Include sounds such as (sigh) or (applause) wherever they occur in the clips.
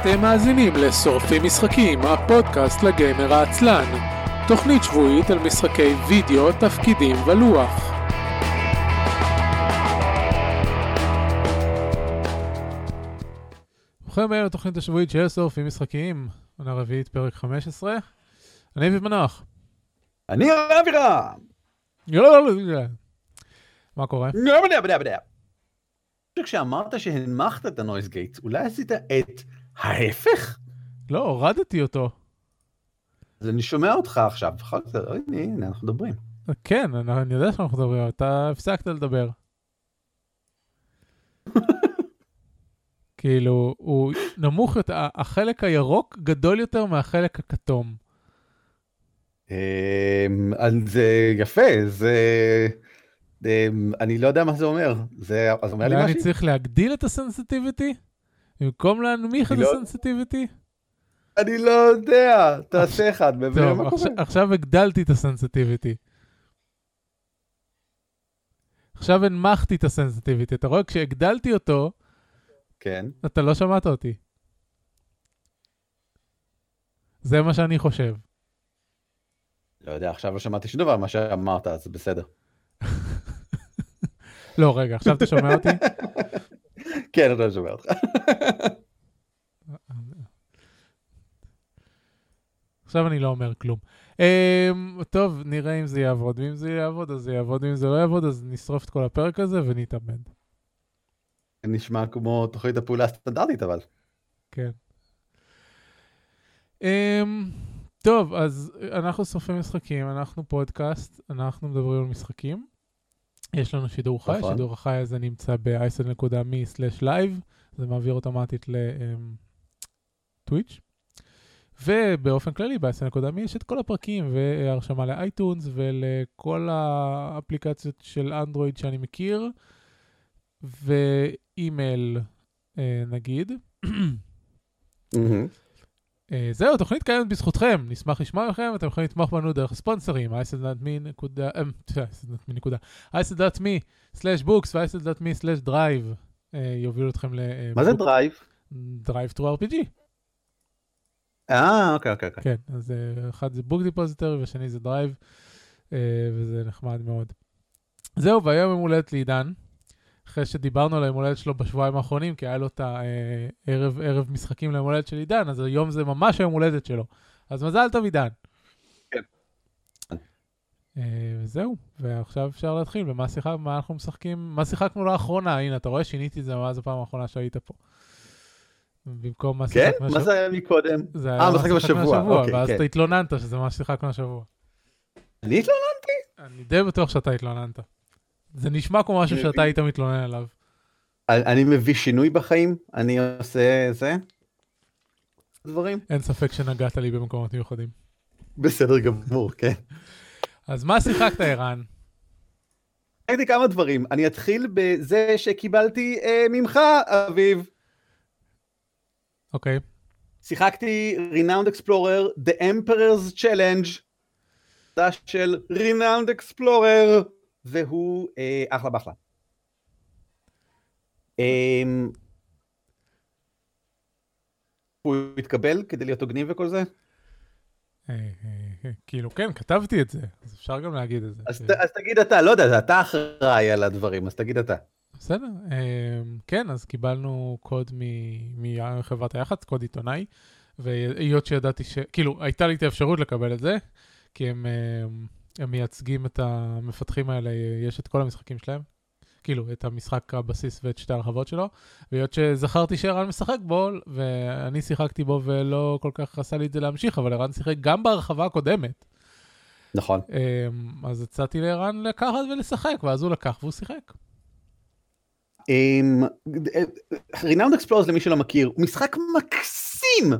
אתם מאזינים לשורפים משחקים, הפודקאסט לגיימר העצלן. תוכנית שבועית על משחקי וידאו, תפקידים ולוח. ברוכים הבאים לתוכנית השבועית של שורפים משחקים, עונה רביעית, פרק 15. אני אביב מנוח. אני אבירם! מה קורה? כשאמרת שהנמכת את הנויז גייט, אולי עשית את ההפך? לא, הורדתי אותו. אז אני שומע אותך עכשיו, הנה, הנה, אנחנו מדברים. כן, אני אני יודע שאנחנו מדברים, אתה הפסקת לדבר. (laughs) כאילו, הוא נמוך יותר, ה- החלק הירוק גדול יותר מהחלק הכתום. אמ, אז זה יפה, זה... אמ, אני לא יודע מה זה אומר. זה אז אומר לי אולי אני משהו? צריך להגדיל את הסנסיטיביטי? במקום להנמיך את לא- הסנסיטיביטי? אני לא יודע, תעשה אחד, טוב, מה קורה. עכשיו- עכשיו הגדלתי את הסנסיטיביטי. עכשיו הנמכתי את הסנסיטיביטי. אתה רואה, כשהגדלתי אותו, כן. אתה לא שמעת אותי. זה מה שאני חושב. לא יודע, עכשיו לא שמעתי שום דבר מה שאמרת, אז בסדר. לא, רגע, עכשיו אתה שומע אותי? (laughs) כן, אתה שומע אותך. עכשיו אני לא אומר כלום. Um, טוב, נראה אם זה יעבוד. ואם זה יעבוד, אז זה יעבוד. ואם זה לא יעבוד, אז נשרוף את כל הפרק הזה ונתאמן. נשמע כמו תוכנית הפעולה הסטנדרטית, אבל. כן. Um, טוב, אז אנחנו שורפים משחקים, אנחנו פודקאסט, אנחנו מדברים על משחקים. יש לנו שידור חי, נכון. שידור החי הזה נמצא ב-isl.me/live, זה מעביר אוטומטית לטוויץ'. ובאופן כללי ב-isl.me יש את כל הפרקים והרשמה לאייטונס ולכל האפליקציות של אנדרואיד שאני מכיר, ואימייל אה, נגיד. אה, זהו, התוכנית קיימת בזכותכם, נשמח לשמוע מכם, אתם יכולים לתמוך בנו דרך הספונסרים, isl.me/books ו-isl.me/drive אה, יובילו אתכם ל... אה, מה זה Drive? DriveThruRPG. אה, אוקיי, אוקיי, אוקיי. כן, אז אה, אחד זה Book Depository והשני זה Drive, אה, וזה נחמד מאוד. זהו, והיום יום הולדת לעידן, אחרי שדיברנו על היום הולדת שלו בשבועיים האחרונים, כי היה לו את הערב ערב משחקים ליום הולדת של עידן, אז היום זה ממש היום הולדת שלו. אז מזל טוב עידן. כן. אה, וזהו, ועכשיו אפשר להתחיל, ומה שיחק, מה אנחנו משחקים, מה שיחקנו לאחרונה, הנה, אתה רואה, שיניתי את זה מאז הפעם האחרונה שהיית פה. במקום מה כן? שיחקנו מה השבוע. זה היה מקודם? זה אה, היה מה משחק ששיחקנו בשבוע, השבוע, אוקיי, ואז כן. אתה התלוננת שזה מה ששיחקנו השבוע. אני התלוננתי? אני די בטוח שאתה התלוננת. זה נשמע כמו משהו שאתה. היית מתלונן עליו. אני מביא שינוי בחיים? אני עושה זה? דברים? אין ספק שנגעת לי במקומות מיוחדים. בסדר גמור, כן. אז מה שיחקת, ערן? ראיתי כמה דברים. אני אתחיל בזה שקיבלתי אה, ממך, אביב. אוקיי. שיחקתי Renowned Explorer, The Emperor's Challenge, של Renowned Explorer, והוא אה, אחלה באחלה. אה, הוא התקבל כדי להיות הוגנים וכל זה? אה, אה, אה, כאילו, כן, כתבתי את זה, אז אפשר גם להגיד את זה. אז, תגיד אתה, לא יודע, אתה אחראי על הדברים, אז תגיד אתה. בסדר. כן, אז קיבלנו קוד מחברת היח"צ, קוד עיתונאי, והיות שידעתי ש... כאילו, הייתה לי את האפשרות לקבל את זה, כי הם, הם מייצגים את המפתחים האלה, יש את כל המשחקים שלהם. כאילו, את המשחק הבסיס ואת שתי הרחבות שלו, והיות שזכרתי שערן משחק בו, ואני שיחקתי בו ולא כל כך עשה לי את זה להמשיך, אבל ערן שיחק גם בהרחבה הקודמת. נכון. אמ, אז הצעתי לערן לקחת ולשחק, ואז הוא לקח והוא שיחק. אמ, Renowned Explorers למי שלא מכיר הוא משחק מקסים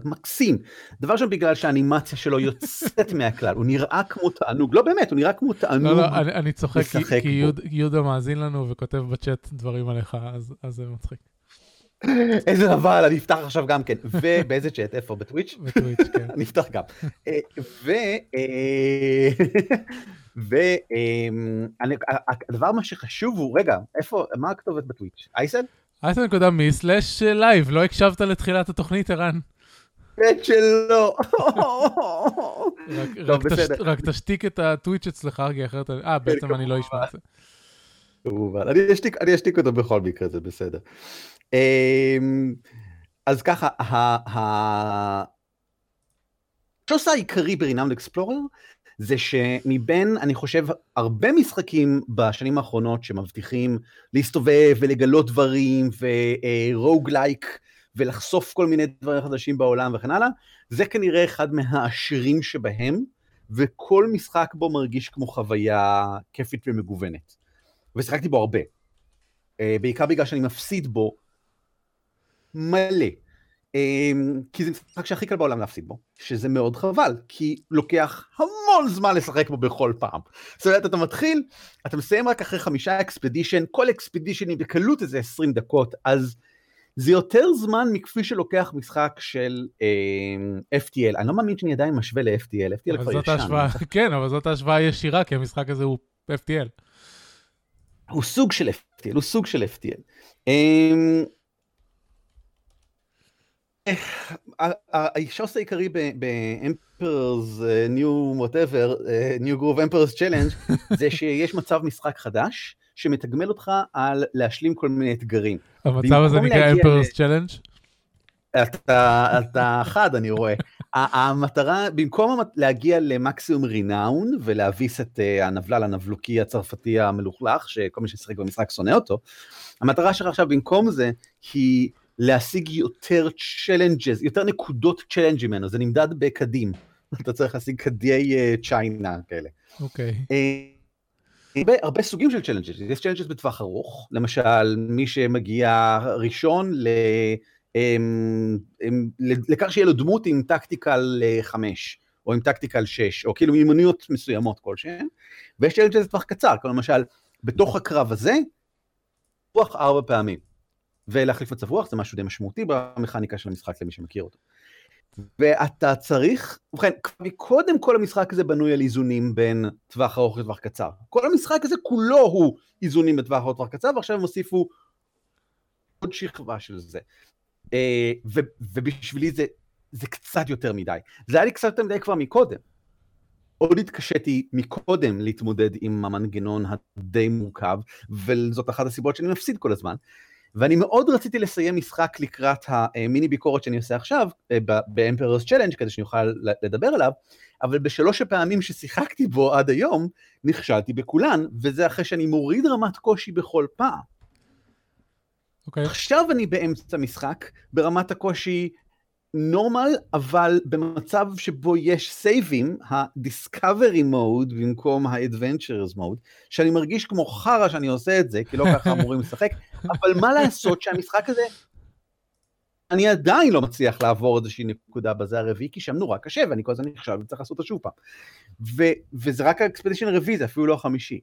מקסים. דבר שם בגלל שהאנימציה שלו יוצאת מהכלל הוא נראה כמו תענוג. לא באמת הוא נראה כמו תענוג. לא, לא, אני, אני צוחק, כי, כי בו. יהוד, יהודה מאזין לנו וכותב בצ'אט דברים עליך, אז, אז זה מצחיק. איזה אבל אני אפתח עכשיו גם כן. ובאיזה צ'אט? איפה? בטוויץ' בטוויץ', כן. (laughs) אני אפתח גם. אה, ו אה, והדבר מה שחשוב הוא רגע איפה מה הכתובת בטוויץ'? אייסן נקודה me slash live, לא הקשבת לתחילת התוכנית, ערן? בית שלו. רק- רק תש- רק תשתיק את הטוויץ' אצלך, כי אחרת... אה, בעצם אני לא אשמע את זה. כמובן, אני אשתיק, אותו בכל מקרה, זה בסדר. אמ, אז ככה, השוס העיקרי ב Renowned Explorers זה שמבין, אני חושב, הרבה משחקים בשנים האחרונות שמבטיחים להסתובב ולגלות דברים ורוגלייק ולחשוף כל מיני דברים חדשים בעולם וכן הלאה, זה כנראה אחד מהעשירים שבהם, וכל משחק בו מרגיש כמו חוויה כיפית ומגוונת. ושיחקתי בו הרבה. אה, בעיקר בגלל שאני מפסיד בו מלא. אה, כי זה משחק שהכי קל בעולם להפסיד בו, שזה מאוד חבל, כי לוקח המון זמן לשחק בו בכל פעם. זאת אומרת, אתה מתחיל, אתה מסיים רק אחרי חמישה אקספדישן, כל אקספדישן היא בקלות איזה 20 דקות, אז זה יותר זמן מכפי שלוקח משחק של אה, FTL. אני לא מאמין שאני עדיין משווה ל-FTL, FTL כבר ישן. ההשוואה, כן, אבל זאת ההשוואה הישירה, כי המשחק הזה הוא FTL. הוא סוג של FTL, הוא סוג של FTL. אמ, איך, ה- ה- השוס העיקרי ב-Emperor's New Whatever, אה, New Groove Emperor's Challenge, זה שיש מצב משחק חדש, שמתגמל אותך על להשלים כל מיני אתגרים. המצב הזה נקרא Emperor's Challenge. אתה, אתה חד, אני רואה. המטרה, במקום להגיע למקסימום רינאון ולהביס את אה, הנבלל הנבלוקי הצרפתי המלוכלך, שכל מי ששיחק במשחק שונא אותו, המטרה שלך עכשיו במקום זה, היא להשיג יותר challenges, יותר נקודות challenge ממנו, זה נמדד בקדים. (laughs) אתה צריך להשיג קדי אה, china כאלה. אוקיי. אה, הרבה, הרבה סוגים של challenges, יש challenges בטווח ארוך, למשל מי שמגיע ראשון ל... אמ, אמ, לכך שיהיה לו דמות עם tactical 5, או עם tactical 6, או כאילו מיומנויות מסוימות כלשהן, ויש צ'לנג'ס לטווח קצר, כמו למשל, בתוך הקרב הזה, רוח ארבע פעמים, ולהחליף מצב רוח זה משהו די משמעותי במכניקה של המשחק למי שמכיר אותו. ואתה צריך, ובכן, קודם כל המשחק הזה בנוי על איזונים בין טווח ארוך לטווח קצר. כל המשחק הזה כולו הוא איזונים בטווח ארוך לטווח קצר, ועכשיו הם הוסיפו עוד שכבה של זה. אה, ו- ובשבילי זה, זה קצת יותר מדי. זה היה לי קצת יותר מדי כבר מקודם. עוד התקשיתי מקודם להתמודד עם המנגנון הדי מורכב, וזאת אחת הסיבות שאני מפסיד כל הזמן. ואני מאוד רציתי לסיים משחק לקראת המיני ביקורת שאני עושה עכשיו, אה, ב-Emperor's Challenge, כדי שאני אוכל לדבר עליו, אבל בשלוש הפעמים ששיחקתי בו עד היום, נכשלתי בכולן, וזה אחרי שאני מוריד רמת קושי בכל פעם. אוקיי. עכשיו אני באמצע משחק, ברמת הקושי נורמל, אבל במצב שבו יש סייבים, ה-discovery mode במקום ה-adventures mode, שאני מרגיש כמו חרא שאני עושה את זה, כי לא ככה אמורים לשחק, (laughs) אבל מה לעשות שהמשחק הזה, אני עדיין לא מצליח לעבור איזושהי נקודה בזה הרביעי, כי שם נורא קשה, ואני כל הזמן נכשל וצריך לעשות אותו שוב פעם. ו- וזה רק האקספדישן הרביעי, זה אפילו לא החמישי.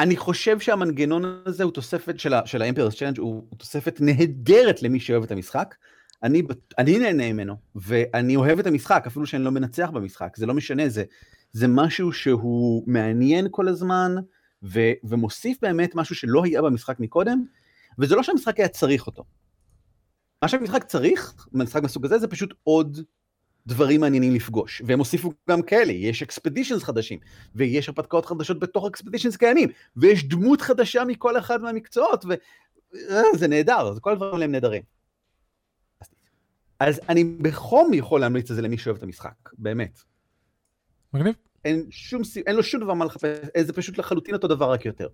אני חושב שהמנגנון הזה הוא תוספת של, ה- של ה-Emperor's Challenge, הוא, תוספת נהדרת למי שאוהב את המשחק. אני, אני נהנה ממנו, ואני אוהב את המשחק, אפילו שאני לא מנצח במשחק, זה לא משנה, זה, זה משהו שהוא מעניין כל הזמן, ו, ומוסיף באמת משהו שלא היה במשחק מקודם, וזה לא שהמשחק היה צריך אותו. מה שהמשחק צריך, במשחק מסוג הזה, זה פשוט עוד דברים מעניינים לפגוש, והם הוסיפו גם כאלה, יש אקספדישנס חדשים, ויש הרפתקאות חדשות בתוך אקספדישנס קיימים, ויש דמות חדשה מכל אחד מהמקצועות, וזה נהדר, זה כל הדברים האלה הם נהדרים. אז אני בחום יכול להמליץ את זה למי שאוהב את המשחק, באמת. מגניב. אין, שום, אין לו שום דבר מה לחפש, זה פשוט לחלוטין אותו דבר רק יותר.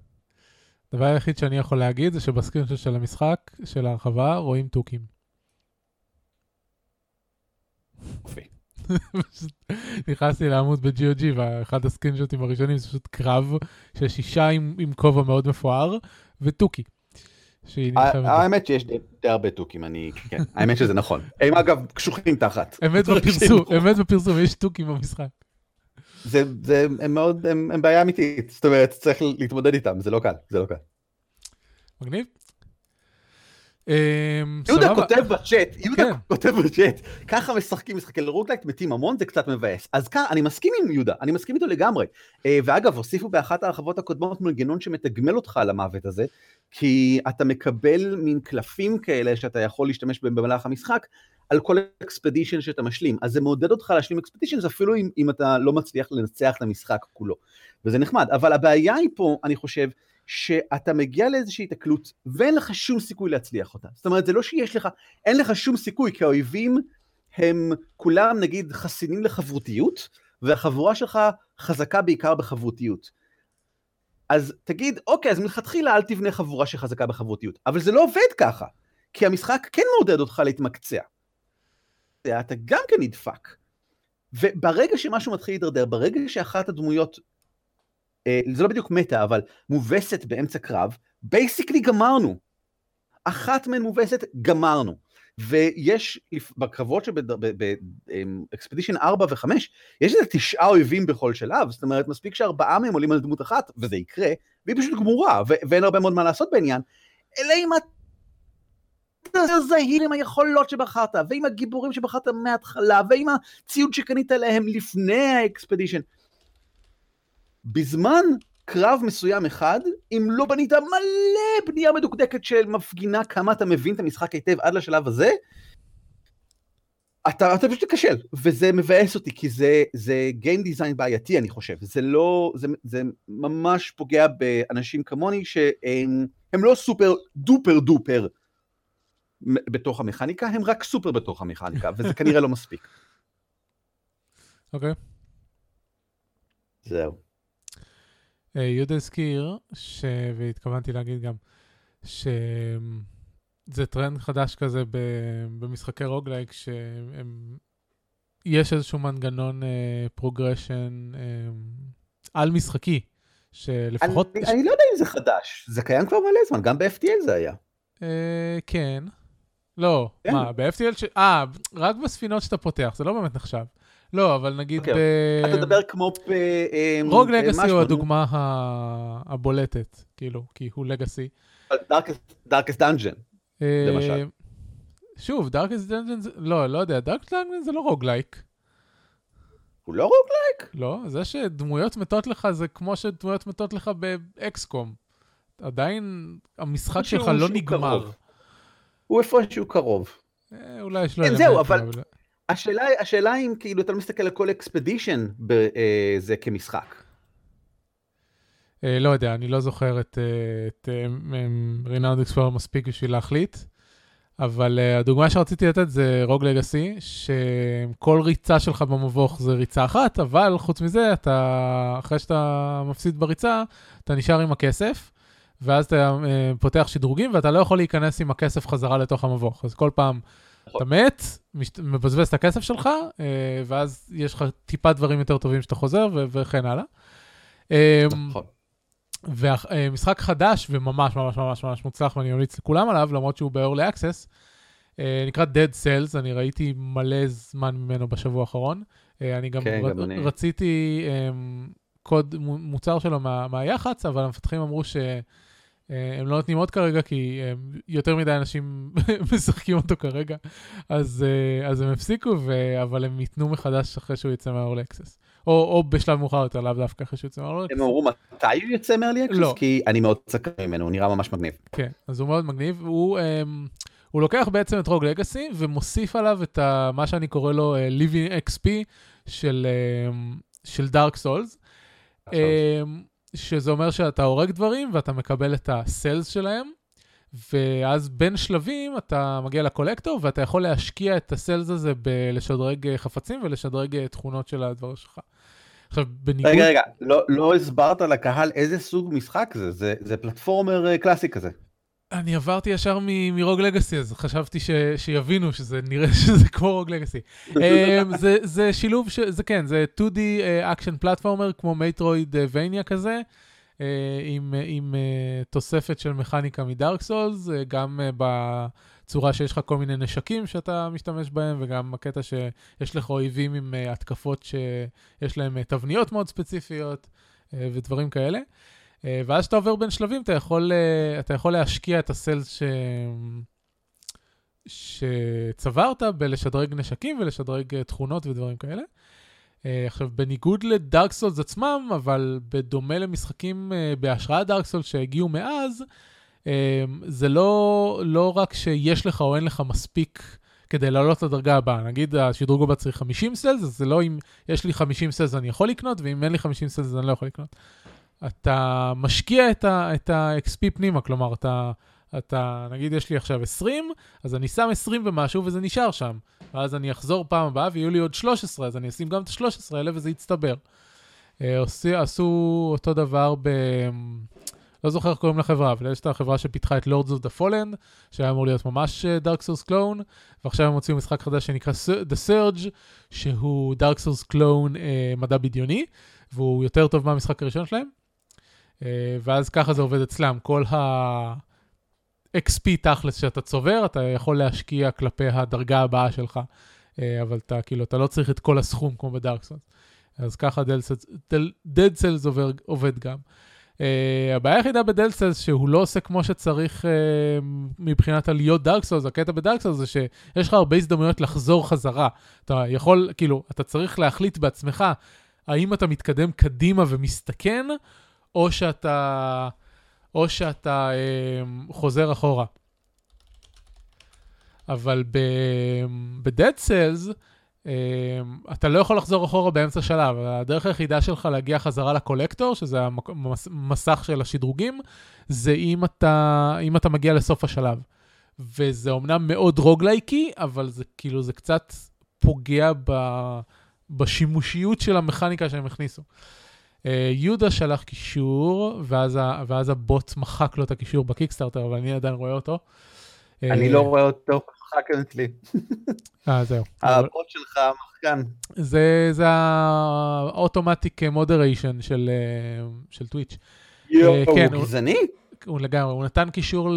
הדבר היחיד שאני יכול להגיד זה שבסקרינשוט של המשחק, של ההרחבה, רואים תוכים. (laughs) נכנסתי לעמוד ב-GOG ואחד הסקרינשוטים הראשונים זה פשוט קרב של שישה עם, כובע מאוד מפואר ותוכי. האמת שיש די די הרבה תוכים, אני, כן, (laughs) האמת שזה נכון. הם אגב קשוחים תחת. אמת (laughs) בפרסום, אמת בפרסום, יש תוכים במשחק. זה, זה, הם מאוד, הם, הם בעיה אמיתית, זאת אומרת, צריך להתמודד איתם, זה לא קל, זה לא קל. מגניב. אמ, יהודה. כותב בצ'אט, יהודה כן. כותב בצ'אט, ככה משחקים משחקי roguelite מתים המון, זה קצת מבאס. אז ככה, אני מסכים עם יהודה, אני מסכים איתו לגמרי. אה, ואגב, הוסיפו באחת ההרחבות הקודמות מנגנון שמתגמל אותך על המוות הזה, כי אתה מקבל מין קלפים כאלה שאתה יכול להשתמש בהם במהלך המשחק, על כל אקספדישן שאתה משלים, אז זה מעודד אותך להשלים אקספדישן, אפילו אם, אם אתה לא מצליח לנצח את המשחק כולו, וזה נחמד, אבל הבעיה היא פה, אני חושב, שאתה מגיע לאיזושהי התקלות ואין לך שום סיכוי להצליח אותה. זאת אומרת, זה לא שיש לך, אין לך שום סיכוי, כי האויבים הם כולם נגיד חסינים לחברותיות, והחבורה שלך חזקה בעיקר בחברותיות. אז תגיד, אוקיי, אז מלכתחילה אל תבנה חבורה שחזקה בחברותיות. אבל זה לא עובד ככה, כי המשחק כן מעודד אותך להתמקצע. אתה גם כן נדפק. וברגע שמשהו מתחיל להידרדר, ברגע שאחת הדמויות, זה לא בדיוק מתה, אבל מובסת באמצע קרב, בייסיקלי גמרנו. אחת מהן מובסת, גמרנו. ויש בקרבות שבאקספדישן 4 ו-5, יש איזה תשעה אויבים בכל שלב, זאת אומרת, מספיק שארבעה מהם עולים על דמות אחת, וזה יקרה, והיא פשוט גמורה, ואין הרבה מאוד מה לעשות בעניין, אלא אם אתה זהיר עם היכולות שבחרת, ועם הגיבורים שבחרת מההתחלה, ועם הציוד שקנית להם לפני האקספדישן. בזמן קרב מסוים אחד, אם לא בנית מלא בנייה מדוקדקת שמפגינה כמה אתה מבין את המשחק היטב עד לשלב הזה, אתה, אתה פשוט תיכשל, וזה מבאס אותי, כי זה, זה Game Design בעייתי, אני חושב. זה לא, זה, זה ממש פוגע באנשים כמוני, שהם לא super duper duper בתוך המכניקה, הם רק סופר בתוך המכניקה, וזה (laughs) כנראה לא מספיק. אוקיי. Okay. זהו. אה, יהודה הזכיר, ש... והתכוונתי להגיד גם, שזה טרנד חדש כזה. במשחקי roguelike, שיש איזשהו מנגנון progression אה, אה, על משחקי, שלפחות... אני. אני לא יודע אם זה חדש, זה קיים כבר מלא זמן, גם ב-FTL זה היה. אה, כן. לא, כן. מה, ב-FTL ש... אה, רק בספינות שאתה פותח, זה לא באמת נחשב. לא, אבל נגיד okay. אוקיי, ב... אתה מדבר כמו ב... Rogue Legacy הוא הדוגמה הבולטת, כאילו, כי הוא legacy. דארקסט דאנג'ן, למשל. שוב, דארקסט דאנג'ן, לא, לא יודע, Darkest Dungeon זה לא roguelike. הוא לא roguelike? לא, זה שדמויות מתות לך זה כמו שדמויות מתות לך ב XCOM. עדיין המשחק שלך לא נגמר. הוא איפשהו קרוב. אה, אולי יש לו... כן, זהו, אבל... השאלה, השאלה אם כאילו אתה לא מסתכל על כל expedition בזה אה, כמשחק. לא יודע, אני לא זוכר את, את רינארד אקספלור מספיק בשביל להחליט, אבל הדוגמה שרציתי לתת זה רוג לגאסי, שכל ריצה שלך במבוך זה ריצה אחת, אבל חוץ מזה, אתה, אחרי שאתה מפסיד בריצה, אתה נשאר עם הכסף, ואז אתה פותח שדרוגים, ואתה לא יכול להיכנס עם הכסף חזרה לתוך המבוך. אז כל פעם אתה מת, מבזבז את הכסף שלך, אה, ואז יש לך טיפה דברים יותר טובים שאתה חוזר, וכן הלאה. אה, נכון. ומשחק חדש וממש ממש ממש ממש מוצלח, ואני ממליץ לכולם עליו, למרות שהוא ב-early access, אה, נקרא Dead Cells, אני ראיתי מלא זמן ממנו בשבוע האחרון. אני גם, כן, ר, רציתי קוד מוצר שלו מה, מהיח"צ, אבל המפתחים אמרו ש... אה, הם לא נותנים עוד כרגע, כי אה, יותר מדי אנשים (laughs) משחקים אותו כרגע, אז, אה, אז הם הפסיקו, ו... אבל הם ייתנו מחדש אחרי שהוא יצא מה-early access. או, או בשלב מאוחר יותר, לאו דווקא אחרי שהוא יצא מה-early access. הם אמרו מתי הוא יצא מה-early access? לא. כי אני מאוד סקר ממנו, הוא נראה ממש מגניב. כן, אז הוא מאוד מגניב. הוא, um, הוא לוקח בעצם את רוג לגאסי ומוסיף עליו את ה, מה שאני קורא לו Living XP של, um, של Dark Souls. שזה אומר שאתה הורג דברים ואתה מקבל את הסלס שלהם, ואז בין שלבים אתה מגיע לקולקטור ואתה יכול להשקיע את הסלס הזה בלשדרג אה, חפצים ולשדרג אה, תכונות של הדבר שלך. עכשיו, בניגוד... רגע, רגע, לא, לא הסברת לקהל איזה סוג משחק זה, זה, זה platformer אה, קלאסי כזה. אני עברתי ישר מ Rogue Legacy, אז חשבתי ש, שיבינו שזה נראה (laughs) שזה כמו Rogue Legacy. אמ, זה, זה שילוב, ש, זה כן, זה 2D action platformer כמו Metroidvania כזה, אה, עם, עם אה, תוספת של מכניקה מ Dark Souls, גם בצורה שיש לך כל מיני נשקים שאתה משתמש בהם, וגם הקטע שיש לך אויבים עם התקפות שיש להם תבניות מאוד ספציפיות ודברים כאלה. אה, ואז כשאתה עובר בין שלבים, אתה יכול, אה, אתה יכול להשקיע את הסלס ש... שצברת בלשדרג נשקים ולשדרג אה, תכונות ודברים כאלה. עכשיו, בניגוד לדארק סולס עצמם, אבל בדומה למשחקים בהשראת דארק סולס שהגיעו מאז, זה לא, לא רק שיש לך או אין לך מספיק כדי לעלות לדרגה הבאה. נגיד השדרוג הבא צריך 50 סלס, אז זה לא אם יש לי 50 סלס אני יכול לקנות, ואם אין לי 50 סלס אני לא יכול לקנות. אתה משקיע את ה-XP פנימה, כלומר, אתה, אתה, נגיד יש לי עכשיו 20, אז אני שם 20 ומשהו וזה נשאר שם. ואז אני אחזור פעם הבאה ויהיו לי עוד 13, אז אני אשים גם את ה-13 האלה וזה יצטבר. אה, עשו, עשו אותו דבר ב... לא זוכר איך קוראים לחברה, אבל יש את החברה שפיתחה את Lords of the Fallen, שהיה אמור להיות ממש אה, Dark Souls Clone, ועכשיו הם הוציאו משחק חדש שנקרא The Surge, שהוא Dark Souls Clone אה, מדע בדיוני, והוא יותר טוב מהמשחק הראשון שלהם. אה, ואז ככה זה עובד אצלם, כל ה-XP תכלס שאתה צובר, אתה יכול להשקיע כלפי הדרגה הבאה שלך, אה, אבל אתה כאילו, אתה לא צריך את כל הסכום כמו בדארק סולס. אז ככה Dead Cells עובד גם. Uh, הבעיה היחידה בדלסלס שהוא לא עושה כמו שצריך uh, מבחינת עליות דארק סולס, הקטע בדארק סולס זה שיש לך הרבה הזדמנויות לחזור חזרה. אתה יכול, כאילו, אתה צריך להחליט בעצמך האם אתה מתקדם קדימה ומסתכן, או שאתה, או שאתה uh, חוזר אחורה. אבל ב-Dead Cells, um, אתה לא יכול לחזור אחורה באמצע שלב. הדרך היחידה שלך להגיע חזרה לקולקטור, שזה המסך של השדרוגים, זה אם אתה, אם אתה מגיע לסוף השלב. וזה אומנם מאוד רוגלייקי, אבל זה כאילו, זה קצת פוגע ב, בשימושיות של המכניקה שהם הכניסו. אה, יהודה שלח קישור, ואז, ואז הבוט מחק לו את הקישור בקיקסטארטר, אבל אני עדיין רואה אותו. אני לא רואה אותו, מחק אצלי. אה, זהו. (laughs) הבוט שלך מחקן. זה, זה האוטומטיק מודריישן של, אה, של טוויץ'. יואו, כן, הוא גזעני? הוא לגמרי, הוא נתן קישור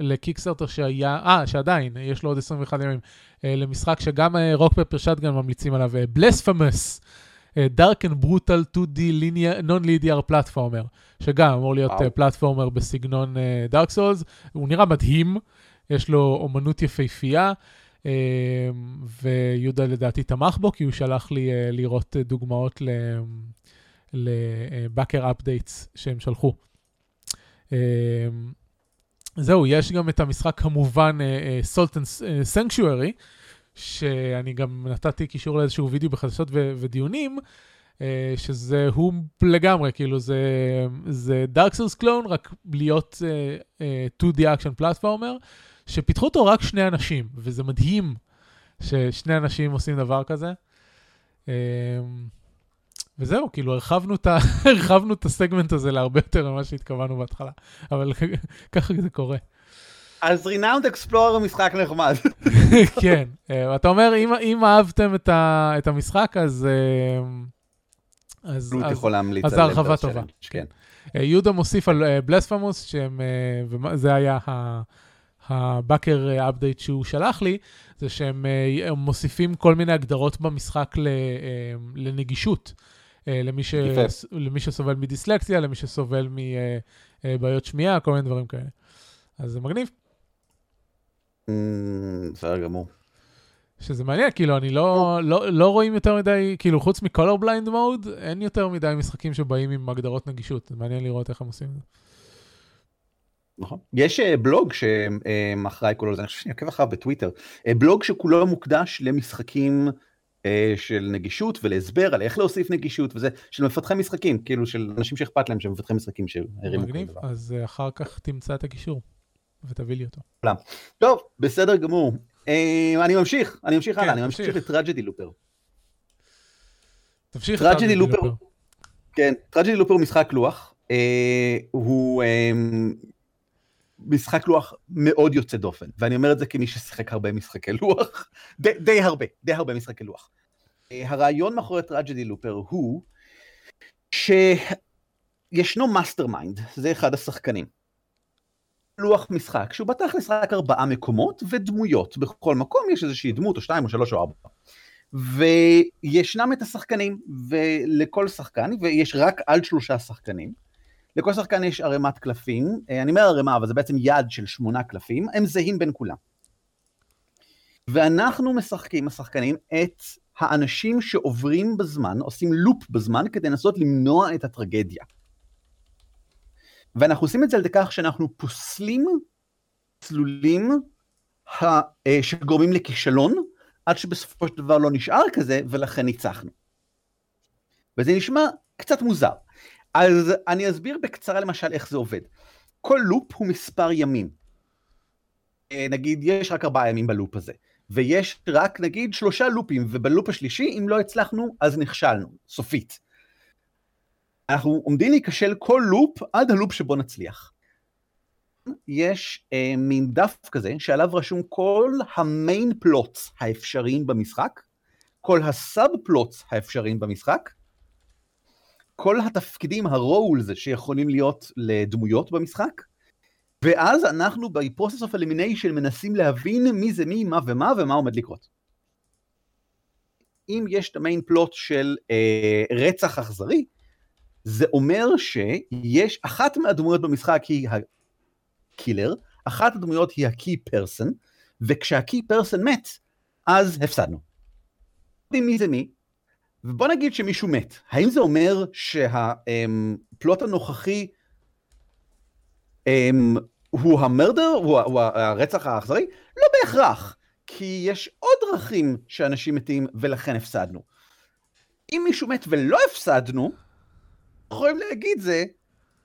לקיקסטארטר שהיה, אה, שעדיין, יש לו עוד 21 ימים, למשחק שגם רוק פפר שטגן ממליצים עליו, בלספמוס. Dark and Brutal 2D Non-Linear Platformer, שגם אמור להיות פלטפורמר בסגנון Dark Souls. הוא נראה מדהים, יש לו אומנות יפהפייה, ויהודה לדעתי תמך בו, כי הוא שלח לי לראות דוגמאות לבאקר אפדייטס שהם שלחו. זהו, יש גם את המשחק כמובן Salt and Sanctuary, שאני גם נתתי קישור לאיזשהו וידאו בחדשות ו- ודיונים, uh, שזה הוא לגמרי, כאילו זה, זה Dark Souls clone, רק להיות uh, uh, 2D action platformer, שפיתחו אותו רק שני אנשים, וזה מדהים ששני אנשים עושים דבר כזה. Uh, וזהו, כאילו הרחבנו את, ה- (laughs) הרחבנו את הסגמנט הזה להרבה יותר ממה שהתכוונו בהתחלה, אבל ככה זה קורה. אז רינאונד אקספלורר הוא משחק נחמד. (laughs) כן, אה, אתה אומר, אם, אם אהבתם את, ה, את המשחק, אז... אה, אז, אז, אז הרחבה טובה. כן. אה, יהודה מוסיף על בלספמוס, וזה היה הבאקר אפדייט שהוא שלח לי, זה שהם מוסיפים כל מיני הגדרות במשחק לנגישות. למי, ש... למי שסובל מדיסלקציה, למי שסובל מבעיות שמיעה, כל מיני דברים כאלה. אז זה מגניב. בסדר גמור. שזה מעניין, כאילו, אני לא, לא, לא רואים יותר מדי, כאילו, חוץ מקולר בליינד מוד, אין יותר מדי משחקים שבאים עם הגדרות נגישות. זה מעניין לראות איך הם עושים את זה. נכון. יש בלוג שאחראי כולו, אני חושב שאני עוקב אחריו בטוויטר, בלוג שכולו מוקדש למשחקים של נגישות ולהסבר על איך להוסיף נגישות וזה, של מפתחי משחקים, כאילו של אנשים שאכפת להם שהם מפתחי משחקים שהרימו כל דבר. אז אחר כך תמצא את הקישור. ותביא לי אותו. טוב, בסדר גמור. אה, אני ממשיך, אני ממשיך הלאה, כן, אני ממשיך את Tragedy Looper. תמשיך Tragedy Looper. כן, Tragedy Looper הוא משחק לוח. אה, הוא אה, משחק לוח מאוד יוצא דופן, ואני אומר את זה כמי ששיחק הרבה משחקי (laughs) לוח, די הרבה, די הרבה משחקי לוח. הרעיון מאחורי Tragedy Looper הוא שישנו mastermind, זה אחד השחקנים. לוח משחק שהוא בתכלס רק ארבעה מקומות ודמויות, בכל מקום יש איזושהי דמות או שתיים או שלוש או ארבע. וישנם את השחקנים, ולכל שחקן, ויש רק עד שלושה שחקנים, לכל שחקן יש ערימת קלפים, אה, אני אומר ערימה, אבל זה בעצם יד של שמונה קלפים, הם זהים בין כולם. ואנחנו משחקים, השחקנים, את האנשים שעוברים בזמן, עושים לופ בזמן, כדי לנסות למנוע את הטרגדיה. ואנחנו עושים את זה על כך שאנחנו פוסלים צלולים שגורמים לכישלון, עד שבסופו של דבר לא נשאר כזה, ולכן ניצחנו. וזה נשמע קצת מוזר. אז אני אסביר בקצרה למשל איך זה עובד. כל לופ הוא מספר ימים. אה, נגיד, יש רק ארבעה ימים בלופ הזה, ויש רק נגיד שלושה לופים, ובלופ השלישי, אם לא הצלחנו, אז נכשלנו, סופית. אנחנו עומדים להיכשל כל loop עד ה loop שבו נצליח. יש אה, מין דף כזה שעליו רשום כל ה main plots האפשריים במשחק, כל ה sub plots האפשריים במשחק, כל התפקידים, ה roles שיכולים להיות לדמויות במשחק, ואז אנחנו ב process of elimination מנסים להבין מי זה מי, מה ומה ומה עומד לקרות. אם יש את המיין פלוט של אה, רצח אכזרי, זה אומר שיש, אחת מהדמויות במשחק היא הקילר, אחת הדמויות היא הקי פרסון, וכשהקי פרסון מת, אז הפסדנו. מי זה מי, ובוא נגיד שמישהו מת, האם זה אומר שהפלוט הנוכחי הם, הוא המרדר, הוא הרצח האכזרי? לא בהכרח, כי יש עוד דרכים שאנשים מתים ולכן הפסדנו. אם מישהו מת ולא הפסדנו, יכולים להגיד זה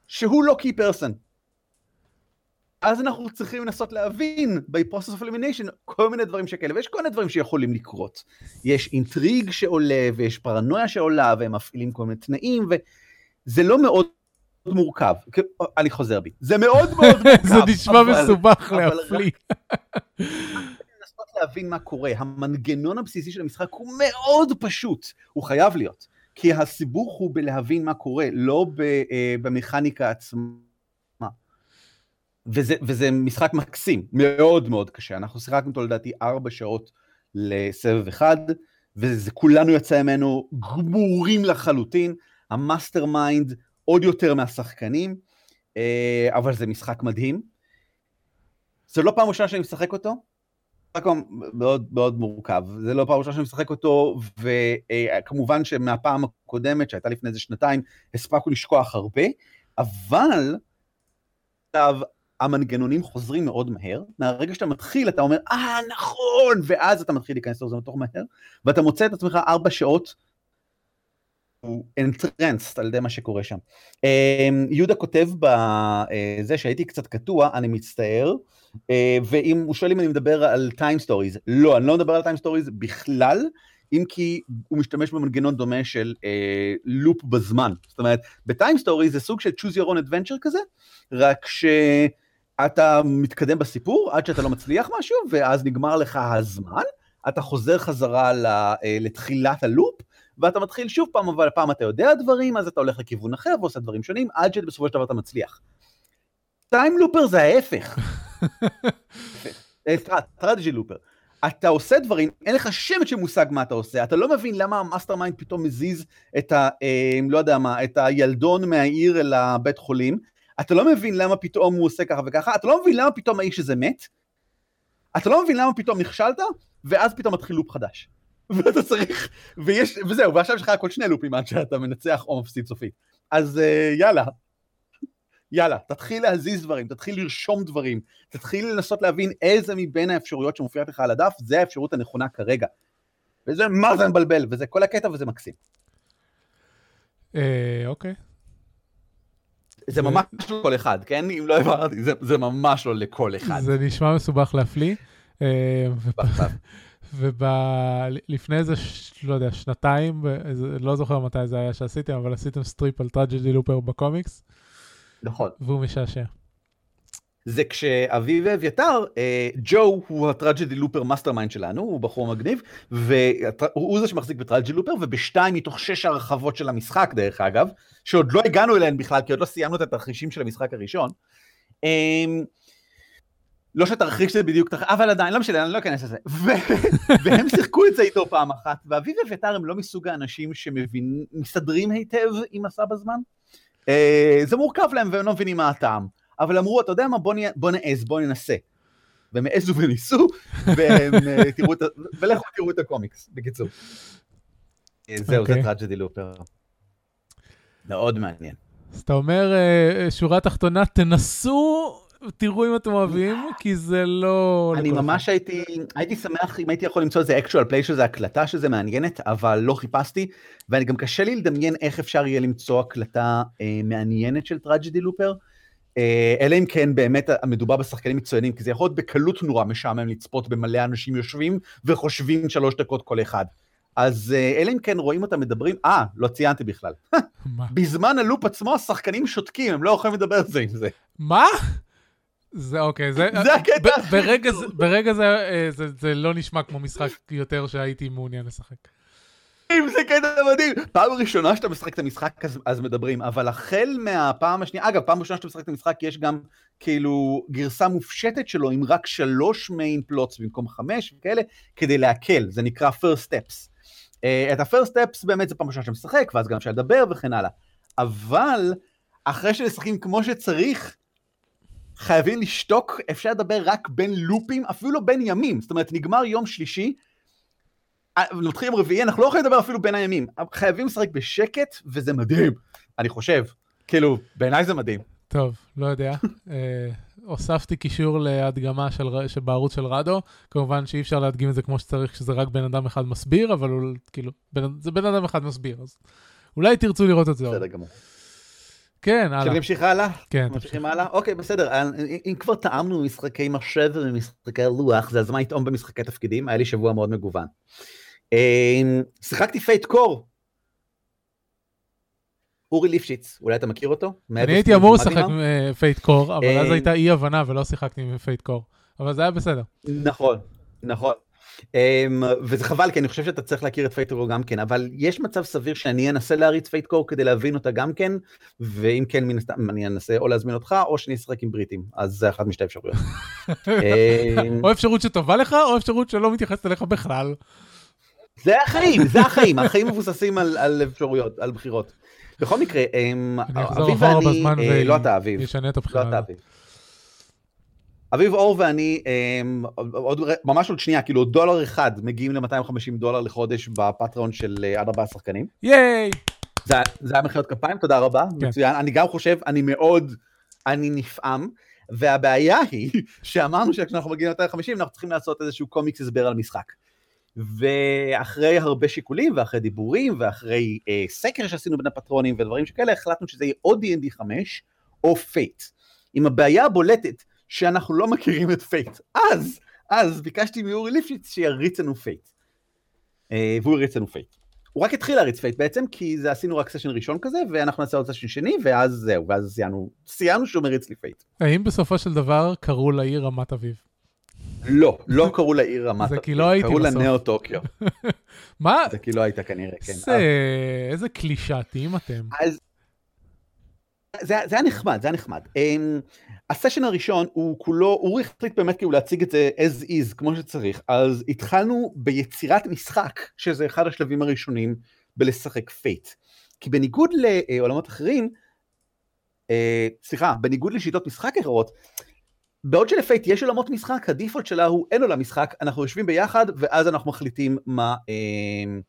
שהוא לא קי פרסון. אז אנחנו צריכים לנסות להבין ב-process of elimination כל מיני דברים שכאלה, ויש כל מיני דברים שיכולים לקרות. יש אינטריג שעולה, ויש פרנויה שעולה, והם מפעילים כל מיני תנאים, וזה לא מאוד מורכב. אני חוזר בי. זה מאוד מאוד (laughs) מורכב. זה נשמע מסובך להפליא. (laughs) לנסות להבין מה קורה. המנגנון הבסיסי של המשחק הוא מאוד פשוט, הוא חייב להיות. כי הסיבוך הוא בלהבין מה קורה, לא אה, במכניקה עצמה. וזה, וזה משחק מקסים, מאוד מאוד קשה. אנחנו שיחקנו אותו לדעתי ארבע שעות לסבב אחד, וזה כולנו יצא ממנו גמורים לחלוטין. ה mastermind עוד יותר מהשחקנים, אה, אבל זה משחק מדהים. זה לא פעם ראשונה שאני משחק אותו, רק מאוד מאוד מורכב. זה לא פעם ראשונה שאני משחק אותו, וכמובן שמהפעם הקודמת, שהייתה לפני איזה שנתיים, הספקנו לשכוח הרבה, אבל עכשיו המנגנונים חוזרים מאוד מהר, מהרגע שאתה מתחיל אתה אומר, אה נכון, ואז אתה מתחיל להיכנס לזה יותר מהר, ואתה מוצא את עצמך ארבע שעות הוא entranced על ידי מה שקורה שם. אמ, יהודה כותב בזה אה, שהייתי קצת קטוע, אני מצטער, אה, ואם הוא שואל אם אני מדבר על Time Stories, לא, אני לא מדבר על Time Stories בכלל, אם כי הוא משתמש במנגנון דומה של אה, loop בזמן. זאת אומרת, ב Time Stories זה סוג של choose your own adventure כזה, רק שאתה מתקדם בסיפור עד שאתה לא מצליח משהו, ואז נגמר לך הזמן, אתה חוזר חזרה לתחילת ה loop, ואתה מתחיל שוב פעם, אבל הפעם אתה יודע דברים, אז אתה הולך לכיוון אחר ועושה דברים שונים, עד שבסופו של דבר אתה מצליח. Time Looper זה ההפך. (laughs) Tragedy Looper. אתה עושה דברים, אין לך שמץ של מושג מה אתה עושה, אתה לא מבין למה ה mastermind פתאום מזיז את ה... אה, לא יודע מה, את הילדון מהעיר אל הבית חולים, אתה לא מבין למה פתאום הוא עושה ככה וככה, אתה לא מבין למה פתאום האיש הזה מת, אתה לא מבין למה פתאום נכשלת, ואז פתאום מתחיל לופ חדש. ואתה צריך, ויש, וזהו, ועכשיו יש לך רק עוד שני לופים עד שאתה מנצח או מפסיד סופית. אז uh, יאללה, יאללה, תתחיל להזיז דברים, תתחיל לרשום דברים, תתחיל לנסות להבין איזה מבין האפשרויות שמופיעות לך על הדף, זה האפשרות הנכונה כרגע. וזה מה זה מבלבל, וזה כל הקטע וזה מקסים. אה, אוקיי. זה ממש לא לכל אחד, כן? אם לא הבנתי, זה ממש לא לכל אחד. זה נשמע מסובך להפליא. אה, ולפני איזה, לא יודע, שנתיים, לא זוכר מתי זה היה שעשיתם, אבל עשיתם strip על Tragedy Looper בקומיקס. נכון. והוא משעשע. זה כשאביב ואביתר, אה, ג'ו הוא ה Tragedy Looper mastermind שלנו, הוא בחור מגניב, והוא זה שמחזיק ב Tragedy Looper, ובשתיים מתוך שש הרחבות של המשחק, דרך אגב, שעוד לא הגענו אליהן בכלל, כי עוד לא סיימנו את התרחישים של המשחק הראשון. לא שתרחיש זה בדיוק, אבל עדיין, לא משנה, אני לא אכנס לזה. והם שיחקו את זה איתו פעם אחת, ואביב ואביתר הם לא מסוג האנשים שמסתדרים היטב עם מסע בזמן. אה, זה מורכב להם והם לא מבינים מה הטעם. אבל אמרו, אתה יודע מה, בוא נעז, בוא ננסה. והם העזו וניסו, אה, ולכו תראו את הקומיקס, בקיצור. אה, זהו, זה Tragedy Looper. מאוד מעניין. אז אתה אומר, שורה תחתונה, תנסו תראו אם אתם אוהבים, כי זה לא... אני ממש הייתי, הייתי שמח אם הייתי יכול למצוא איזה actual play של זה, הקלטה שזה מעניינת, אבל לא חיפשתי, ואני גם קשה לי לדמיין איך אפשר יהיה למצוא הקלטה אה, מעניינת של Tragedy Looper, אה, אלא אם כן באמת מדובר בשחקנים מצוינים, כי זה יכול להיות בקלות נורא משעמם לצפות במלא אנשים יושבים וחושבים שלוש דקות כל אחד. אז אה, אלא אם כן רואים אותם מדברים, אה, לא ציינתי בכלל. מה? בזמן הלופ עצמו השחקנים שותקים, הם לא יכולים לדבר זה עם זה. מה? זה אוקיי, זה... זה הקטע. ברגע זה- ברגע זה, אה, זה- זה לא נשמע כמו משחק יותר שהייתי מעוניין לשחק. אם זה קטע מדהים. פעם ראשונה שאתה משחק את המשחק אז, אז מדברים, אבל החל מהפעם השנייה, אגב, פעם ראשונה שאתה משחק את המשחק יש גם כאילו גרסה מופשטת שלו עם רק שלוש מיין פלוטס במקום חמש וכאלה, כדי להקל, זה נקרא first steps. Uh, את ה-first steps באמת זה פעם ראשונה שאתה משחק, ואז גם אפשר לדבר וכן הלאה. אבל אחרי שמשחקים כמו שצריך, חייבים לשתוק, אפשר לדבר רק בין לופים, אפילו בין ימים. זאת אומרת, נגמר יום שלישי, אה, מתחילים רביעי, אנחנו לא יכולים לדבר אפילו בין הימים. חייבים לשחק בשקט, וזה מדהים, אני חושב. כאילו, בעיניי זה מדהים. טוב, לא יודע. (laughs) אה, הוספתי קישור להדגמה של, שבערוץ של Rahdo. כמובן שאי אפשר להדגים את זה כמו שצריך, כשזה רק בן אדם אחד מסביר, אבל הוא, כאילו, בן, זה בן אדם אחד מסביר, אז אולי תרצו לראות את זה. בסדר גמור. כן, הלאה. שנמשיך הלאה? כן, ממשיכים הלאה? אוקיי, בסדר. אה, אם כבר טעמנו משחקי מחשב ומשחקי לוח, זה הזמן לטעום במשחקי תפקידים, היה לי שבוע מאוד מגוון. אה, שיחקתי Fate Core. אורי ליפשיץ, אולי אתה מכיר אותו? אני הייתי אמור לשחק Fate Core, אבל אז אה, הייתה אי הבנה ולא שיחקתי עם Fate Core. אבל זה היה בסדר. נכון, נכון. Um, וזה חבל, כי אני חושב שאתה צריך להכיר את Fate Core גם כן, אבל יש מצב סביר שאני אנסה להריץ Fate Core כדי להבין אותה גם כן, ואם כן, מן הסתם, אני אנסה או להזמין אותך, או שאני אשחק עם בריטים, אז זה אחת משתי אפשרויות. (laughs) אמ, או אפשרות שטובה לך, או אפשרות שלא מתייחסת אליך בכלל. זה החיים, זה החיים, החיים מבוססים על, על אפשרויות, על בחירות. בכל מקרה, אמ, אביב ואני, אה, לא אתה אביב, לא. אתה. אביב. אביב אור ואני, אמ, עוד, ממש עוד שנייה, כאילו דולר אחד מגיעים ל-250 דולר לחודש בפטריון של אה, עד ארבעה שחקנים. ייי! זה, זה היה מחיאות כפיים, תודה רבה, כן. מצוין. אני גם חושב, אני מאוד, אני נפעם, והבעיה היא (laughs) שאמרנו שכשאנחנו מגיעים ל-250 אנחנו צריכים לעשות איזשהו קומיקס הסבר על משחק. ואחרי הרבה שיקולים ואחרי דיבורים ואחרי אה, סקר שעשינו בין הפטרונים ודברים שכאלה, החלטנו שזה יהיה או D&D 5 או Fate. עם הבעיה הבולטת שאנחנו לא מכירים את Fate. אז, אז ביקשתי מאורי ליפשיץ שיריץ לנו Fate. אה, והוא הריץ לנו Fate. הוא רק התחיל להריץ Fate בעצם, כי זה עשינו רק סשן ראשון כזה, ואנחנו נעשה עוד סשן שני, ואז זהו, ואז סיימנו, סיימנו שהוא מריץ לי Fate. האם בסופו של דבר קראו לעיר רמת אביב? לא, לא קראו לעיר רמת, זה כי לא הייתי קראו לה בסוף. ניאו טוקיו, (laughs) מה? זה כי לא היית כנראה, כן. זה... איזה קלישאתיים אתם. אז זה, זה היה נחמד, זה היה נחמד. הסשן הראשון הוא כולו, אורי החליט באמת כאילו להציג את זה as is, כמו שצריך, אז התחלנו ביצירת משחק, שזה אחד השלבים הראשונים בלשחק Fate. כי בניגוד לעולמות אחרים, uh, סליחה, בניגוד לשיטות משחק אחרות, בעוד שלפייט יש עולמות משחק, הדיפולט שלה הוא אין עולם משחק, אנחנו יושבים ביחד, ואז אנחנו מחליטים מה, uh,